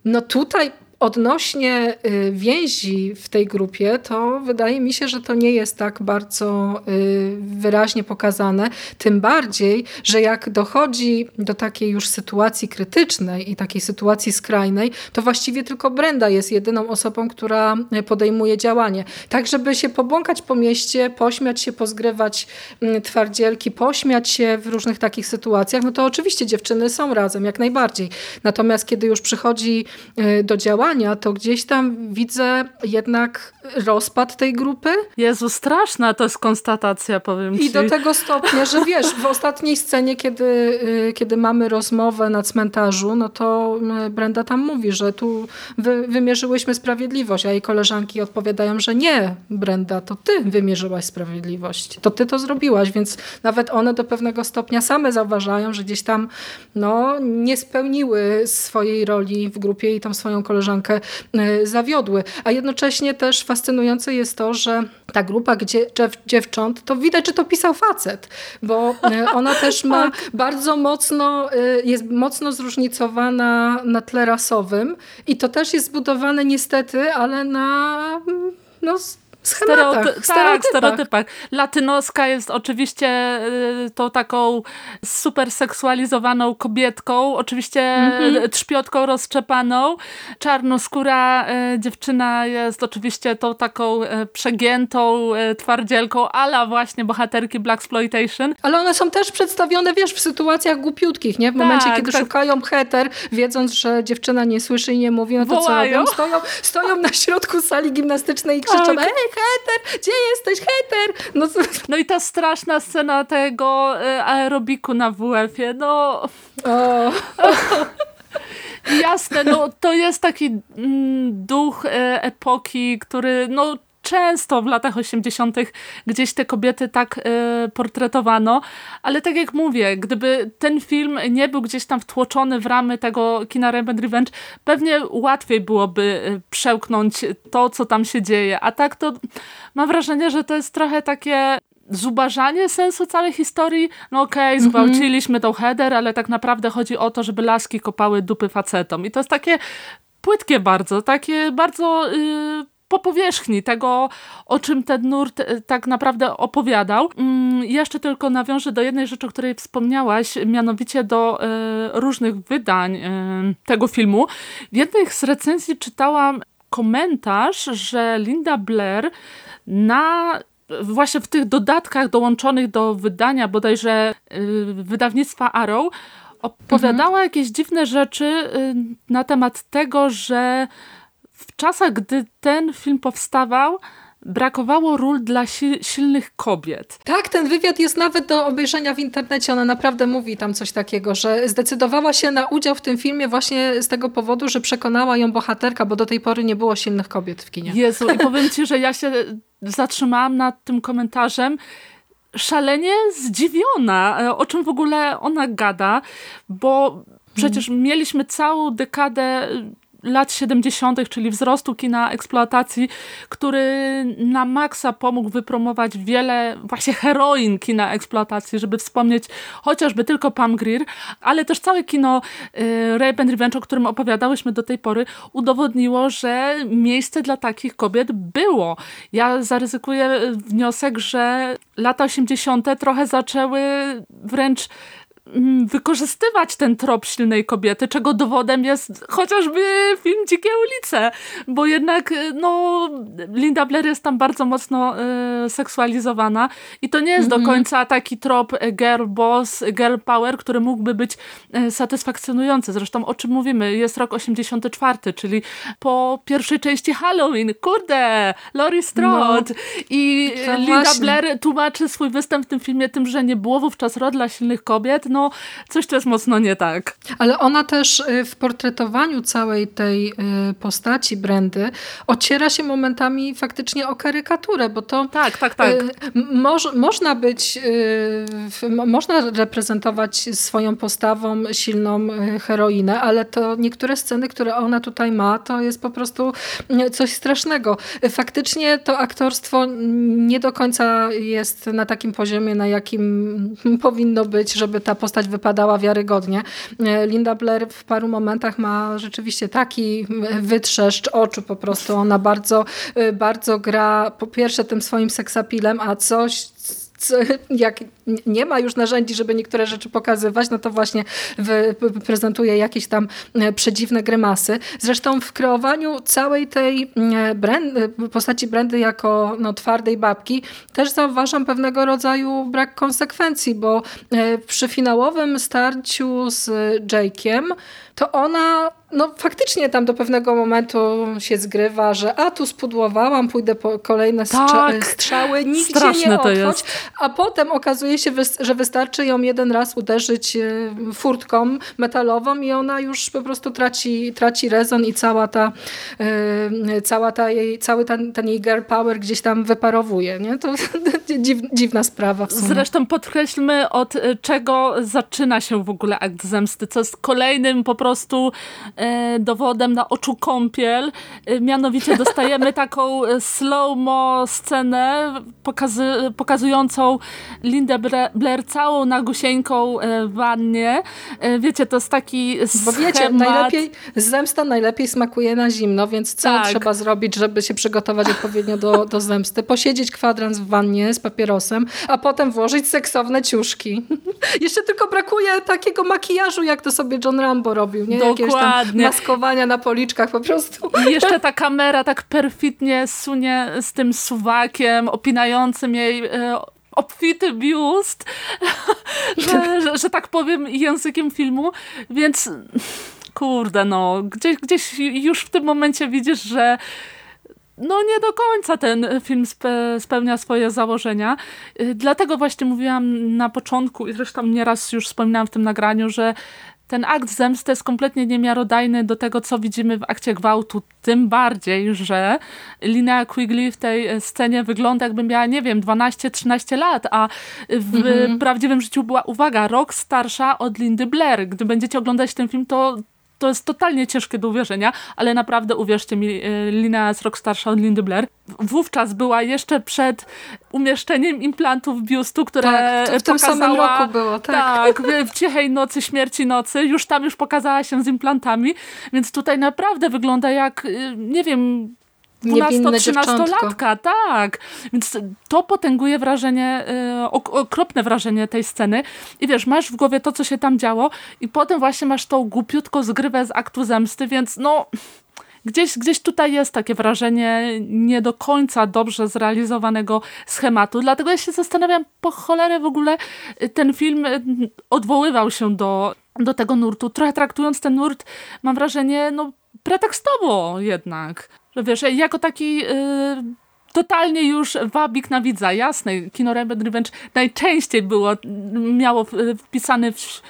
no tutaj Odnośnie y, więzi w tej grupie, to wydaje mi się, że to nie jest tak bardzo y, wyraźnie pokazane. Tym bardziej, że jak dochodzi do takiej już sytuacji krytycznej i takiej sytuacji skrajnej, to właściwie tylko Brenda jest jedyną osobą, która podejmuje działanie. Tak, żeby się pobłąkać po mieście, pośmiać się, pozgrywać mm, twardzielki, pośmiać się w różnych takich sytuacjach, no to oczywiście dziewczyny są razem, jak najbardziej. Natomiast kiedy już przychodzi y, do działania, to gdzieś tam widzę jednak rozpad tej grupy. Jezu, straszna to jest konstatacja, powiem ci. I do tego stopnia, że wiesz, w ostatniej scenie, kiedy, y, kiedy mamy rozmowę na cmentarzu, no to y, Brenda tam mówi, że tu wy, wymierzyłyśmy sprawiedliwość, a jej koleżanki odpowiadają, że nie, Brenda, to ty wymierzyłaś sprawiedliwość. To ty to zrobiłaś, więc nawet one do pewnego stopnia same zauważają, że gdzieś tam no, nie spełniły swojej roli w grupie i tam swoją koleżankę koleżankę e, zawiodły. A jednocześnie też fascynujące jest to, że ta grupa gdzie, dziewcząt, to widać, że to pisał facet, bo e, ona też ma tak. bardzo mocno, e, jest mocno zróżnicowana na tle rasowym i to też jest zbudowane niestety, ale na no, schematach, Stereoty tak, stereotypach. Latynoska jest oczywiście y, tą taką super seksualizowaną kobietką, oczywiście mm-hmm. trzpiotką rozczepaną. Czarnoskóra y, dziewczyna jest oczywiście tą taką y, przegiętą twardzielką, ala właśnie bohaterki Black Exploitation. Ale one są też przedstawione, wiesz, w sytuacjach głupiutkich, nie? W tak, momencie, kiedy tak. szukają heter, wiedząc, że dziewczyna nie słyszy i nie mówi, no to Wołają. co robią? Stoją, stoją na środku sali gimnastycznej i krzyczą, tak. ej, Heter, gdzie jesteś, Heter? No, no i ta straszna scena tego e, aerobiku na WF-ie, no... Oh. Jasne, no to jest taki mm, duch e, epoki, który no często w latach 80. gdzieś te kobiety tak y, portretowano, ale tak jak mówię, gdyby ten film nie był gdzieś tam wtłoczony w ramy tego kina Revenge Revenge, pewnie łatwiej byłoby e, przełknąć to, co tam się dzieje, a tak to mam wrażenie, że to jest trochę takie zubażanie sensu całej historii. No okej, okay, mhm. zgwałciliśmy tą header, ale tak naprawdę chodzi o to, żeby laski kopały dupy facetom. I to jest takie płytkie bardzo, takie bardzo... Yy, po powierzchni tego, o czym ten nurt e, tak naprawdę opowiadał. Mm, jeszcze tylko nawiążę do jednej rzeczy, o której wspomniałaś, mianowicie do e, różnych wydań e, tego filmu. W jednej z recenzji czytałam komentarz, że Linda Blair na właśnie w tych dodatkach dołączonych do wydania bodajże wydawnictwa Arrow opowiadała mhm. jakieś dziwne rzeczy na temat tego, że w czasach, gdy ten film powstawał, brakowało ról dla si silnych kobiet. Tak, ten wywiad jest nawet do obejrzenia w internecie. Ona naprawdę mówi tam coś takiego, że zdecydowała się na udział w tym filmie właśnie z tego powodu, że przekonała ją bohaterka, bo do tej pory nie było silnych kobiet w kinie. Jezu, i powiem ci, że ja się zatrzymałam nad tym komentarzem szalenie zdziwiona, o czym w ogóle ona gada, bo przecież hmm. mieliśmy całą dekadę lat 70., czyli wzrostu kina eksploatacji, który na maksa pomógł wypromować wiele właśnie heroin kina eksploatacji, żeby wspomnieć chociażby tylko Pam Grier, ale też całe kino y, Rape and Revenge, o którym opowiadałyśmy do tej pory, udowodniło, że miejsce dla takich kobiet było. Ja zaryzykuję wniosek, że lata 80. trochę zaczęły wręcz wykorzystywać ten trop silnej kobiety, czego dowodem jest chociażby film Dzikie ulice, bo jednak y, no, Linda Blair jest tam bardzo mocno y, seksualizowana i to nie jest mm -hmm. do mhm. końca taki trop y, girl boss, girl power, który mógłby być y, satysfakcjonujący. Zresztą o czym mówimy? Jest rok 84, czyli po pierwszej części Halloween. Kurde! Laurie Strode! No, I Linda właśnie. Blair tłumaczy swój występ w tym filmie tym, że nie było wówczas rod dla silnych kobiet, no coś tu jest mocno nie tak. Ale ona też y, w portretowaniu całej tej y, postaci Brandy ociera się momentami faktycznie o karykaturę, bo to tak, tak, tak. Y, moż, można być, można reprezentować swoją postawą silną heroinę, ale to niektóre sceny, które ona tutaj ma, to jest po prostu coś strasznego. Faktycznie to aktorstwo nie do końca jest na takim poziomie, na jakim powinno być, żeby ta postać wypadała wiarygodnie. E, Linda Blair w paru momentach ma rzeczywiście taki wytrzeszcz oczu po prostu. Ona bardzo, e, bardzo gra po pierwsze tym swoim seksapilem, a coś jak nie ma już narzędzi, żeby niektóre rzeczy pokazywać, no to właśnie prezentuje jakieś tam e, przedziwne grymasy. Zresztą w kreowaniu całej tej brandy, postaci Brandy jako no, twardej babki też zauważam pewnego rodzaju brak konsekwencji, bo e, przy finałowym starciu z Jake'iem to ona no faktycznie tam do pewnego momentu się zgrywa, że a tu spudłowałam, pójdę po kolejne tak, strzały, nigdzie nie odchodź, a potem okazuje się, że wystarczy ją jeden raz uderzyć e, furtką metalową i ona już po prostu traci, traci rezon i cała ta, e, cała ta jej, cały ten, ten jej girl power gdzieś tam wyparowuje. Nie? To dziw, dziwna sprawa. Zresztą podkreślmy od e, czego zaczyna się w ogóle akt zemsty, co jest kolejnym po prostu dowodem na oczu kąpiel. Mianowicie dostajemy taką slow-mo scenę pokazy pokazującą Lindę Blair całą nagusieńką w wannie. Wiecie, to jest taki Bo wiecie, najlepiej, zemsta najlepiej smakuje na zimno, więc co tak. trzeba zrobić, żeby się przygotować odpowiednio do, do zemsty? Posiedzieć kwadrans w wannie z papierosem, a potem włożyć seksowne ciuszki. Jeszcze tylko brakuje takiego makijażu, jak to sobie John Rambo robił. Nie? Dokładnie maskowania na policzkach po prostu. I jeszcze ta kamera tak perfidnie sunie z tym suwakiem, opinającym jej e, obfity biust, że, że, że, tak powiem językiem filmu, więc kurde no, gdzieś, gdzieś już w tym momencie widzisz, że no nie do końca ten film spe, spełnia swoje założenia. Dlatego właśnie mówiłam na początku i zresztą nieraz już wspominałam w tym nagraniu, że ten akt zemsty jest kompletnie niemiarodajny do tego, co widzimy w akcie gwałtu, tym bardziej, że Linnea Quigley w tej e, scenie wygląda jakby miała, nie wiem, 12-13 lat, a w mhm. prawdziwym życiu była, uwaga, rok starsza od Lindy Blair. Gdy będziecie oglądać ten film, to to jest totalnie ciężkie do uwierzenia, ale naprawdę uwierzcie mi, e, Lina jest rok starsza od Lindy Blair. Wówczas była jeszcze przed umieszczeniem implantów biustu, które tak, w tym samym roku było, tak. Tak, w cichej nocy, śmierci nocy, już tam już pokazała się z implantami, więc tutaj naprawdę wygląda jak, y, nie wiem, 12-13-latka, tak. Więc to potęguje wrażenie, yy, okropne wrażenie tej sceny. I wiesz, masz w głowie to, co się tam działo i potem właśnie masz tą głupiutko zgrywę z aktu zemsty, więc no... Gdzieś, gdzieś tutaj jest takie wrażenie nie do końca dobrze zrealizowanego schematu. Dlatego ja się zastanawiam, po cholerę w ogóle ten film y, odwoływał się do, do tego nurtu. Trochę traktując ten nurt, mam wrażenie, no pretekstowo jednak że wiesz, jako taki yy, totalnie już wabik na widza, jasne, kino Raven Revenge najczęściej było, miało wpisany w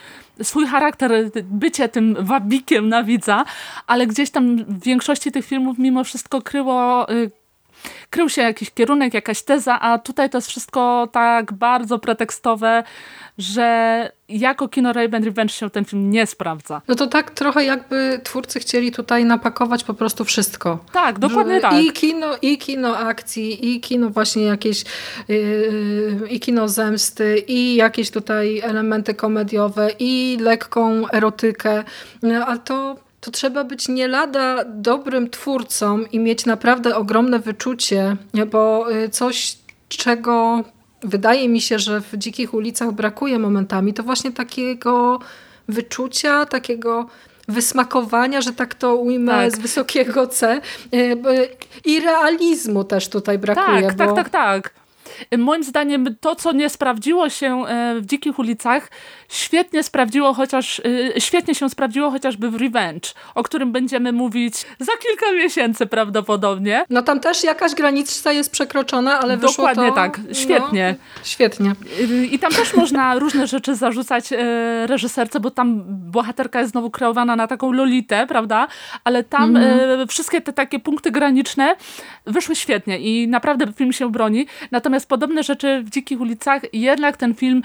swój charakter, bycie tym wabikiem na widza, ale gdzieś tam w większości tych filmów mimo wszystko kryło yy, krył się jakiś kierunek, jakaś teza, a tutaj to jest wszystko tak bardzo pretekstowe, że jako kino Raven Revenge się ten film nie sprawdza. No to tak trochę jakby twórcy chcieli tutaj napakować po prostu wszystko. Tak, dokładnie tak. I kino, i kino akcji, i kino właśnie jakieś, yy, i kino zemsty, i jakieś tutaj elementy komediowe, i lekką erotykę, no, a to to trzeba być nie lada dobrym twórcą i mieć naprawdę ogromne wyczucie, bo y, coś, czego wydaje mi się, że w dzikich ulicach brakuje momentami, to właśnie takiego wyczucia, takiego wysmakowania, że tak to ujmę tak. z wysokiego C y, i realizmu też tutaj brakuje. Tak, bo... tak, tak, tak. Moim zdaniem to, co nie sprawdziło się e, w Dzikich Ulicach, świetnie sprawdziło chociaż, e, świetnie się sprawdziło chociażby w Revenge, o którym będziemy mówić za kilka miesięcy prawdopodobnie. No tam też jakaś granica jest przekroczona, ale wyszło Dokładnie to, tak, świetnie. No, świetnie. I tam też można różne rzeczy zarzucać e, reżyserce, bo tam bohaterka jest znowu kreowana na taką lolitę, prawda? Ale tam mm. wszystkie te takie punkty graniczne wyszły świetnie i naprawdę film się broni. Natomiast podobne rzeczy w Dzikich Ulicach jednak ten film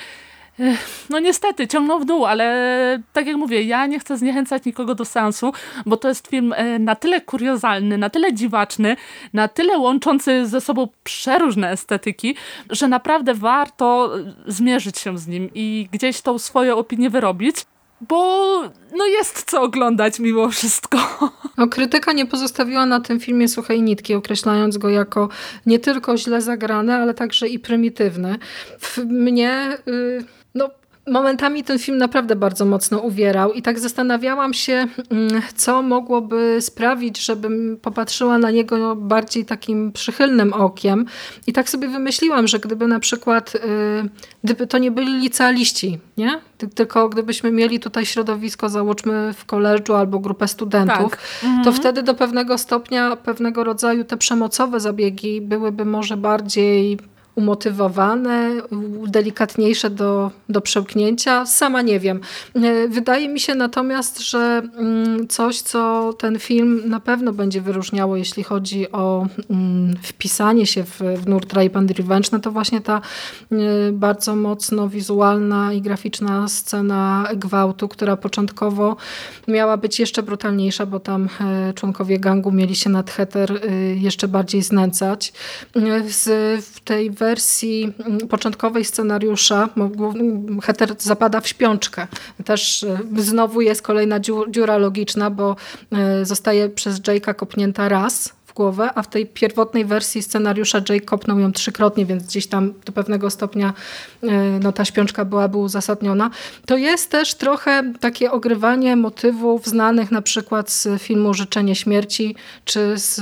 no niestety, ciągnął w dół, ale tak jak mówię, ja nie chcę zniechęcać nikogo do seansu, bo to jest film e, na tyle kuriozalny, na tyle dziwaczny, na tyle łączący ze sobą przeróżne estetyki, że naprawdę warto zmierzyć się z nim i gdzieś tą swoją opinię wyrobić bo no jest co oglądać mimo wszystko. No, krytyka nie pozostawiła na tym filmie suchej nitki, określając go jako nie tylko źle zagrane, ale także i prymitywny. W mnie... Yy, no, momentami ten film naprawdę bardzo mocno uwierał i tak zastanawiałam się, mm, co mogłoby sprawić, żebym popatrzyła na niego bardziej takim przychylnym okiem i tak sobie wymyśliłam, że gdyby na przykład, y, gdyby to nie byli licealiści, nie? tylko gdybyśmy mieli tutaj środowisko, załóżmy w koleżu albo grupę studentów, tak. mhm. to wtedy do pewnego stopnia, pewnego rodzaju te przemocowe zabiegi byłyby może bardziej umotywowane, delikatniejsze do, do przełknięcia. Sama nie wiem. E, wydaje mi się natomiast, że mm, coś, co ten film na pewno będzie wyróżniało, jeśli chodzi o mm, wpisanie się w, w nurt Rape and Revenge, no to właśnie ta e, bardzo mocno wizualna i graficzna scena gwałtu, która początkowo miała być jeszcze brutalniejsza, bo tam e, członkowie gangu mieli się nad heter jeszcze bardziej znęcać. w tej wersji mm, początkowej scenariusza Heter zapada w śpiączkę. Też e, znowu jest kolejna dziura logiczna, bo e, zostaje przez Jake'a kopnięta raz głowę, a w tej pierwotnej wersji scenariusza Jake kopnął ją trzykrotnie, więc gdzieś tam do pewnego stopnia e, no, ta śpiączka byłaby uzasadniona. To jest też trochę takie ogrywanie motywów znanych na przykład z filmu Życzenie Śmierci, czy z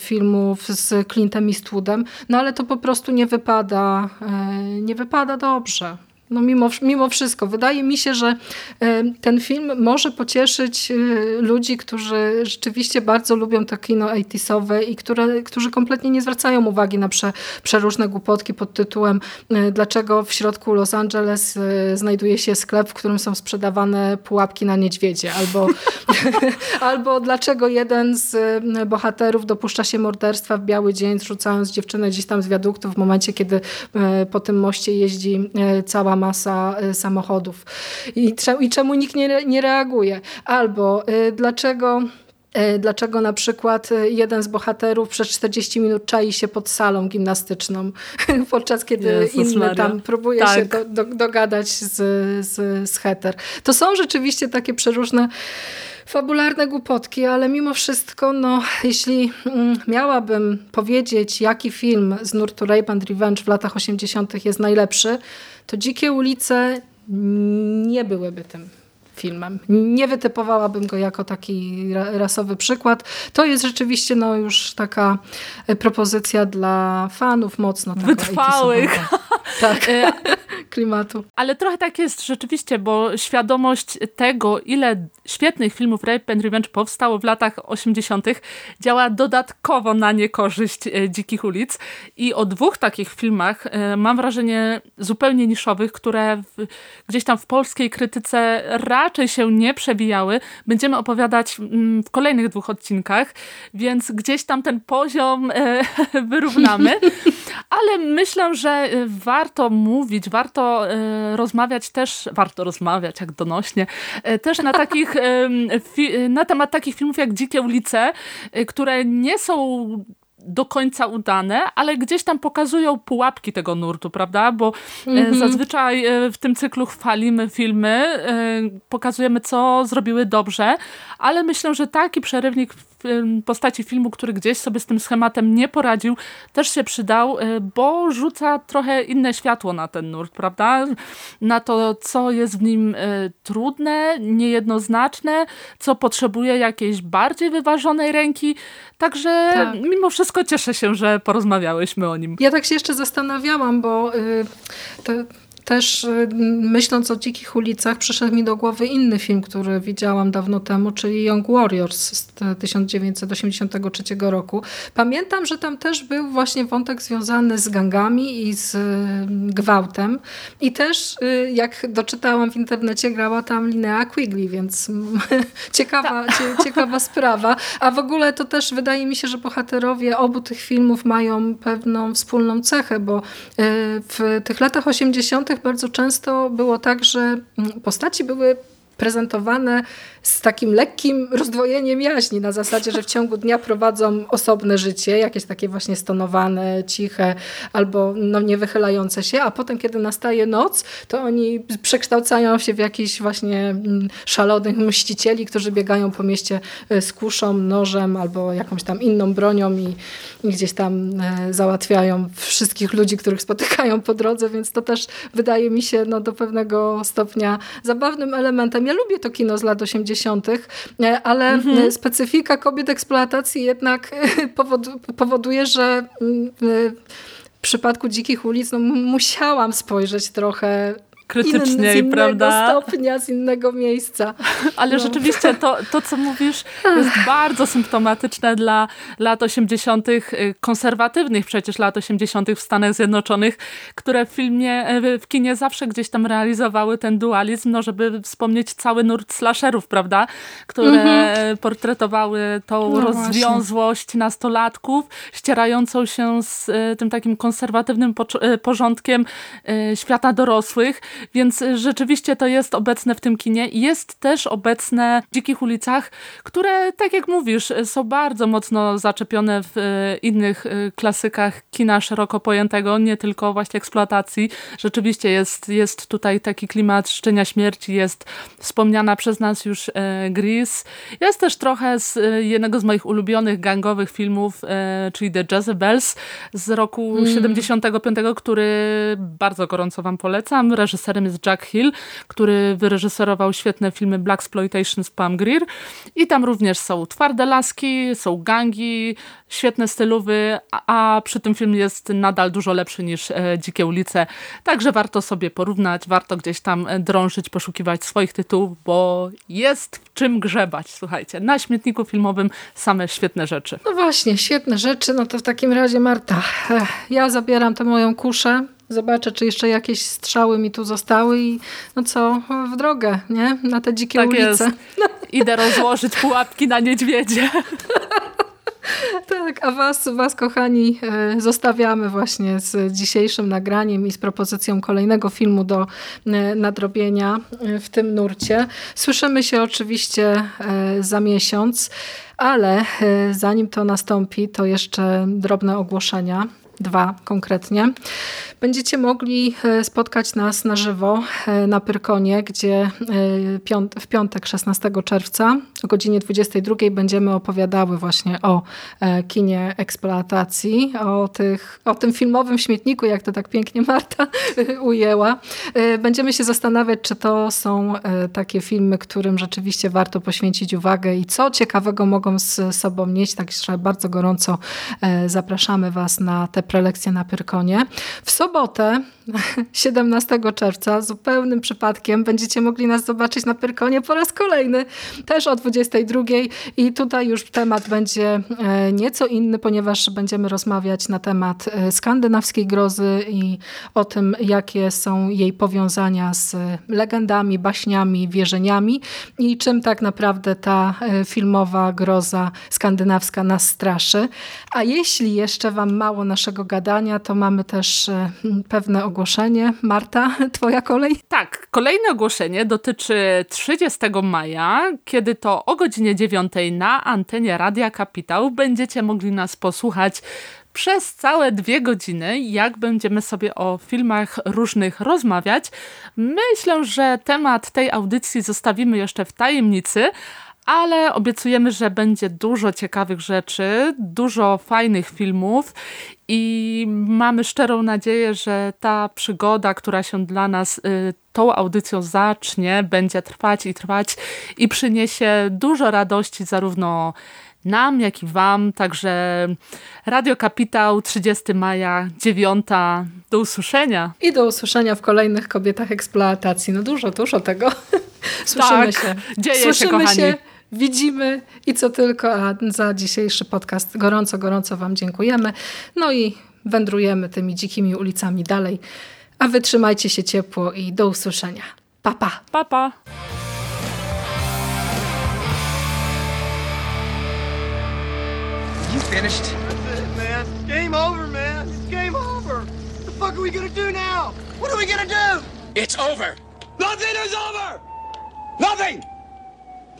filmów z Clintem Eastwoodem, no ale to po prostu nie wypada, e, nie wypada dobrze no mimo, mimo wszystko. Wydaje mi się, że e, ten film może pocieszyć e, ludzi, którzy rzeczywiście bardzo lubią to kino 80 i które, którzy kompletnie nie zwracają uwagi na prze, przeróżne głupotki pod tytułem e, dlaczego w środku Los Angeles znajduje się sklep, w którym są sprzedawane pułapki na niedźwiedzie, albo, albo dlaczego jeden z bohaterów dopuszcza się morderstwa w biały dzień, zrzucając dziewczynę gdzieś tam z wiaduktu w momencie, kiedy po tym moście jeździ cała masa y, samochodów. I, czemu nikt nie, nie reaguje? Albo y, dlaczego Dlaczego na przykład jeden z bohaterów przez 40 minut czai się pod salą gimnastyczną, podczas kiedy Jezus inny Maria. tam próbuje tak. się do, do, dogadać z, z, z heter. To są rzeczywiście takie przeróżne fabularne głupotki, ale mimo wszystko, no, jeśli mm, miałabym powiedzieć, jaki film z nurtu Rape and Revenge w latach 80. jest najlepszy, to Dzikie ulice nie byłyby tym filmem. Nie wytypowałabym go jako taki rasowy przykład. To jest rzeczywiście no, już taka e, propozycja dla fanów mocno. Wytrwałych. Tak. E, klimatu. Ale trochę tak jest rzeczywiście, bo świadomość tego, ile świetnych filmów Rape and Revenge powstało w latach 80. działa dodatkowo na niekorzyść e, Dzikich Ulic. I o dwóch takich filmach mam wrażenie zupełnie niszowych, które w, gdzieś tam w polskiej krytyce raczej się nie przewijały. Będziemy opowiadać mm, w kolejnych dwóch odcinkach, więc gdzieś tam ten poziom e, wyrównamy. Ale myślę, że warto mówić, warto rozmawiać też, warto rozmawiać jak donośnie, też na takich, na temat takich filmów jak Dzikie ulice, które nie są do końca udane, ale gdzieś tam pokazują pułapki tego nurtu, prawda? Bo mm -hmm. zazwyczaj e, w tym cyklu chwalimy filmy, e, pokazujemy co zrobiły dobrze, ale myślę, że taki przerywnik w postaci filmu, który gdzieś sobie z tym schematem nie poradził, też się przydał, bo rzuca trochę inne światło na ten nurt, prawda? Na to, co jest w nim trudne, niejednoznaczne, co potrzebuje jakiejś bardziej wyważonej ręki, także tak. mimo wszystko cieszę się, że porozmawiałyśmy o nim. Ja tak się jeszcze zastanawiałam, bo y, to też y, myśląc o dzikich ulicach przyszedł mi do głowy inny film, który widziałam dawno temu, czyli Young Warriors z 1983 roku. Pamiętam, że tam też był właśnie wątek związany z gangami i z y, gwałtem i też y, jak doczytałam w internecie grała tam Linnea Quigley, więc ciekawa, ciekawa sprawa. A w ogóle to też wydaje mi się, że bohaterowie obu tych filmów mają pewną wspólną cechę, bo w tych latach 80 bardzo często było tak, że postaci były prezentowane z takim lekkim rozdwojeniem jaźni, na zasadzie, że w ciągu dnia prowadzą osobne życie, jakieś takie właśnie stonowane, ciche albo no, nie wychylające się, a potem, kiedy nastaje noc, to oni przekształcają się w jakichś właśnie mm, szalonych mścicieli, którzy biegają po mieście e, z kuszą, nożem albo jakąś tam inną bronią i, i gdzieś tam e, załatwiają wszystkich ludzi, których spotykają po drodze, więc to też wydaje mi się no, do pewnego stopnia zabawnym elementem. Ja lubię to kino z lat 80 E, ale mhm. E, specyfika kobiet eksploatacji jednak e, powoduje, że mm, w przypadku dzikich ulic no, musiałam spojrzeć trochę krytyczniej, in, z prawda? stopnia, z innego miejsca. Ale no. rzeczywiście to, to, co mówisz, jest bardzo symptomatyczne dla lat 80., y, konserwatywnych przecież lat 80. w Stanach Zjednoczonych, które w filmie, y, w kinie zawsze gdzieś tam realizowały ten dualizm, no żeby wspomnieć cały nurt slasherów, prawda? Które mhm. portretowały tą no rozwiązłość właśnie. nastolatków, ścierającą się z y, tym takim konserwatywnym porządkiem świata dorosłych, więc rzeczywiście to jest obecne w tym kinie. Jest też obecne w Dzikich ulicach, które, tak jak mówisz, są bardzo mocno zaczepione w e, innych klasykach kina szeroko pojętego, nie tylko właśnie eksploatacji. Rzeczywiście jest, jest tutaj taki klimat szczenia śmierci, jest wspomniana przez nas już Gris. Jest też trochę z jednego z moich ulubionych gangowych filmów, czyli The Jezebels z roku mm. 75, który bardzo gorąco wam polecam. Reżyser reżyserem jest Jack Hill, który wyreżyserował świetne filmy Black Exploitation z Pam Greer i tam również są twarde laski, są gangi, świetne stylowy, a, przy tym film jest nadal dużo lepszy niż e, Dzikie ulice, także warto sobie porównać, warto gdzieś tam e, drążyć, poszukiwać swoich tytułów, bo jest w czym grzebać, słuchajcie, na śmietniku filmowym same świetne rzeczy. No właśnie, świetne rzeczy, no to w takim razie Marta, ja zabieram tę moją kuszę, Zobaczę, czy jeszcze jakieś strzały mi tu zostały i no co, w drogę, nie? Na te dzikie tak ulice. Jest. Idę rozłożyć pułapki na niedźwiedzie. Tak, a was, was kochani e, zostawiamy właśnie z dzisiejszym nagraniem i z propozycją kolejnego filmu do e, nadrobienia e, w tym nurcie. Słyszymy się oczywiście za miesiąc, ale zanim to nastąpi, to jeszcze drobne ogłoszenia dwa konkretnie. Będziecie mogli e, spotkać nas na żywo e, na Pyrkonie, gdzie e, w piątek 16 czerwca o godzinie 22 będziemy opowiadały właśnie o kinie eksploatacji, o, tych, o tym filmowym śmietniku, jak to tak pięknie Marta ujęła. Będziemy się zastanawiać, czy to są takie filmy, którym rzeczywiście warto poświęcić uwagę i co ciekawego mogą z sobą nieść. Także bardzo gorąco zapraszamy Was na te prelekcje na Pyrkonie. W sobotę 17 czerwca zupełnym przypadkiem będziecie mogli nas zobaczyć na Pyrkonie po raz kolejny, też o 22 i tutaj już temat będzie e, nieco inny, ponieważ będziemy rozmawiać na temat e, skandynawskiej grozy i o tym, jakie są jej powiązania z legendami, baśniami, wierzeniami i czym tak naprawdę ta e, filmowa groza skandynawska nas straszy. A jeśli jeszcze wam mało naszego gadania, to mamy też pewne ogłoszenie. Marta, twoja kolej? Tak, kolejne ogłoszenie dotyczy 30 maja, kiedy to o godzinie 9 na antenie Radia Kapitał będziecie mogli nas posłuchać przez całe dwie godziny, jak będziemy sobie o filmach różnych rozmawiać. Myślę, że temat tej audycji zostawimy jeszcze w tajemnicy, ale obiecujemy, że będzie dużo ciekawych rzeczy, dużo fajnych filmów i mamy szczerą nadzieję, że ta przygoda, która się dla nas y, tą audycją zacznie, będzie trwać i trwać i przyniesie dużo radości zarówno nam, jak i wam. Także Radio Kapitał 30 maja, 9. Do usłyszenia. I do usłyszenia w kolejnych kobietach eksploatacji. No dużo, dużo tego. Słyszymy tak, się. Dzieje Słyszymy się, kochani. się widzimy i co tylko, a za dzisiejszy podcast gorąco, gorąco Wam dziękujemy. No i wędrujemy tymi dzikimi ulicami dalej. A wytrzymajcie się ciepło i do usłyszenia. Papa. Papa. Pa. You finished? That's it, man. Game over, man. It's game over. What the fuck are we gonna do now? What are we gonna do? It's over. Nothing is over! Nothing!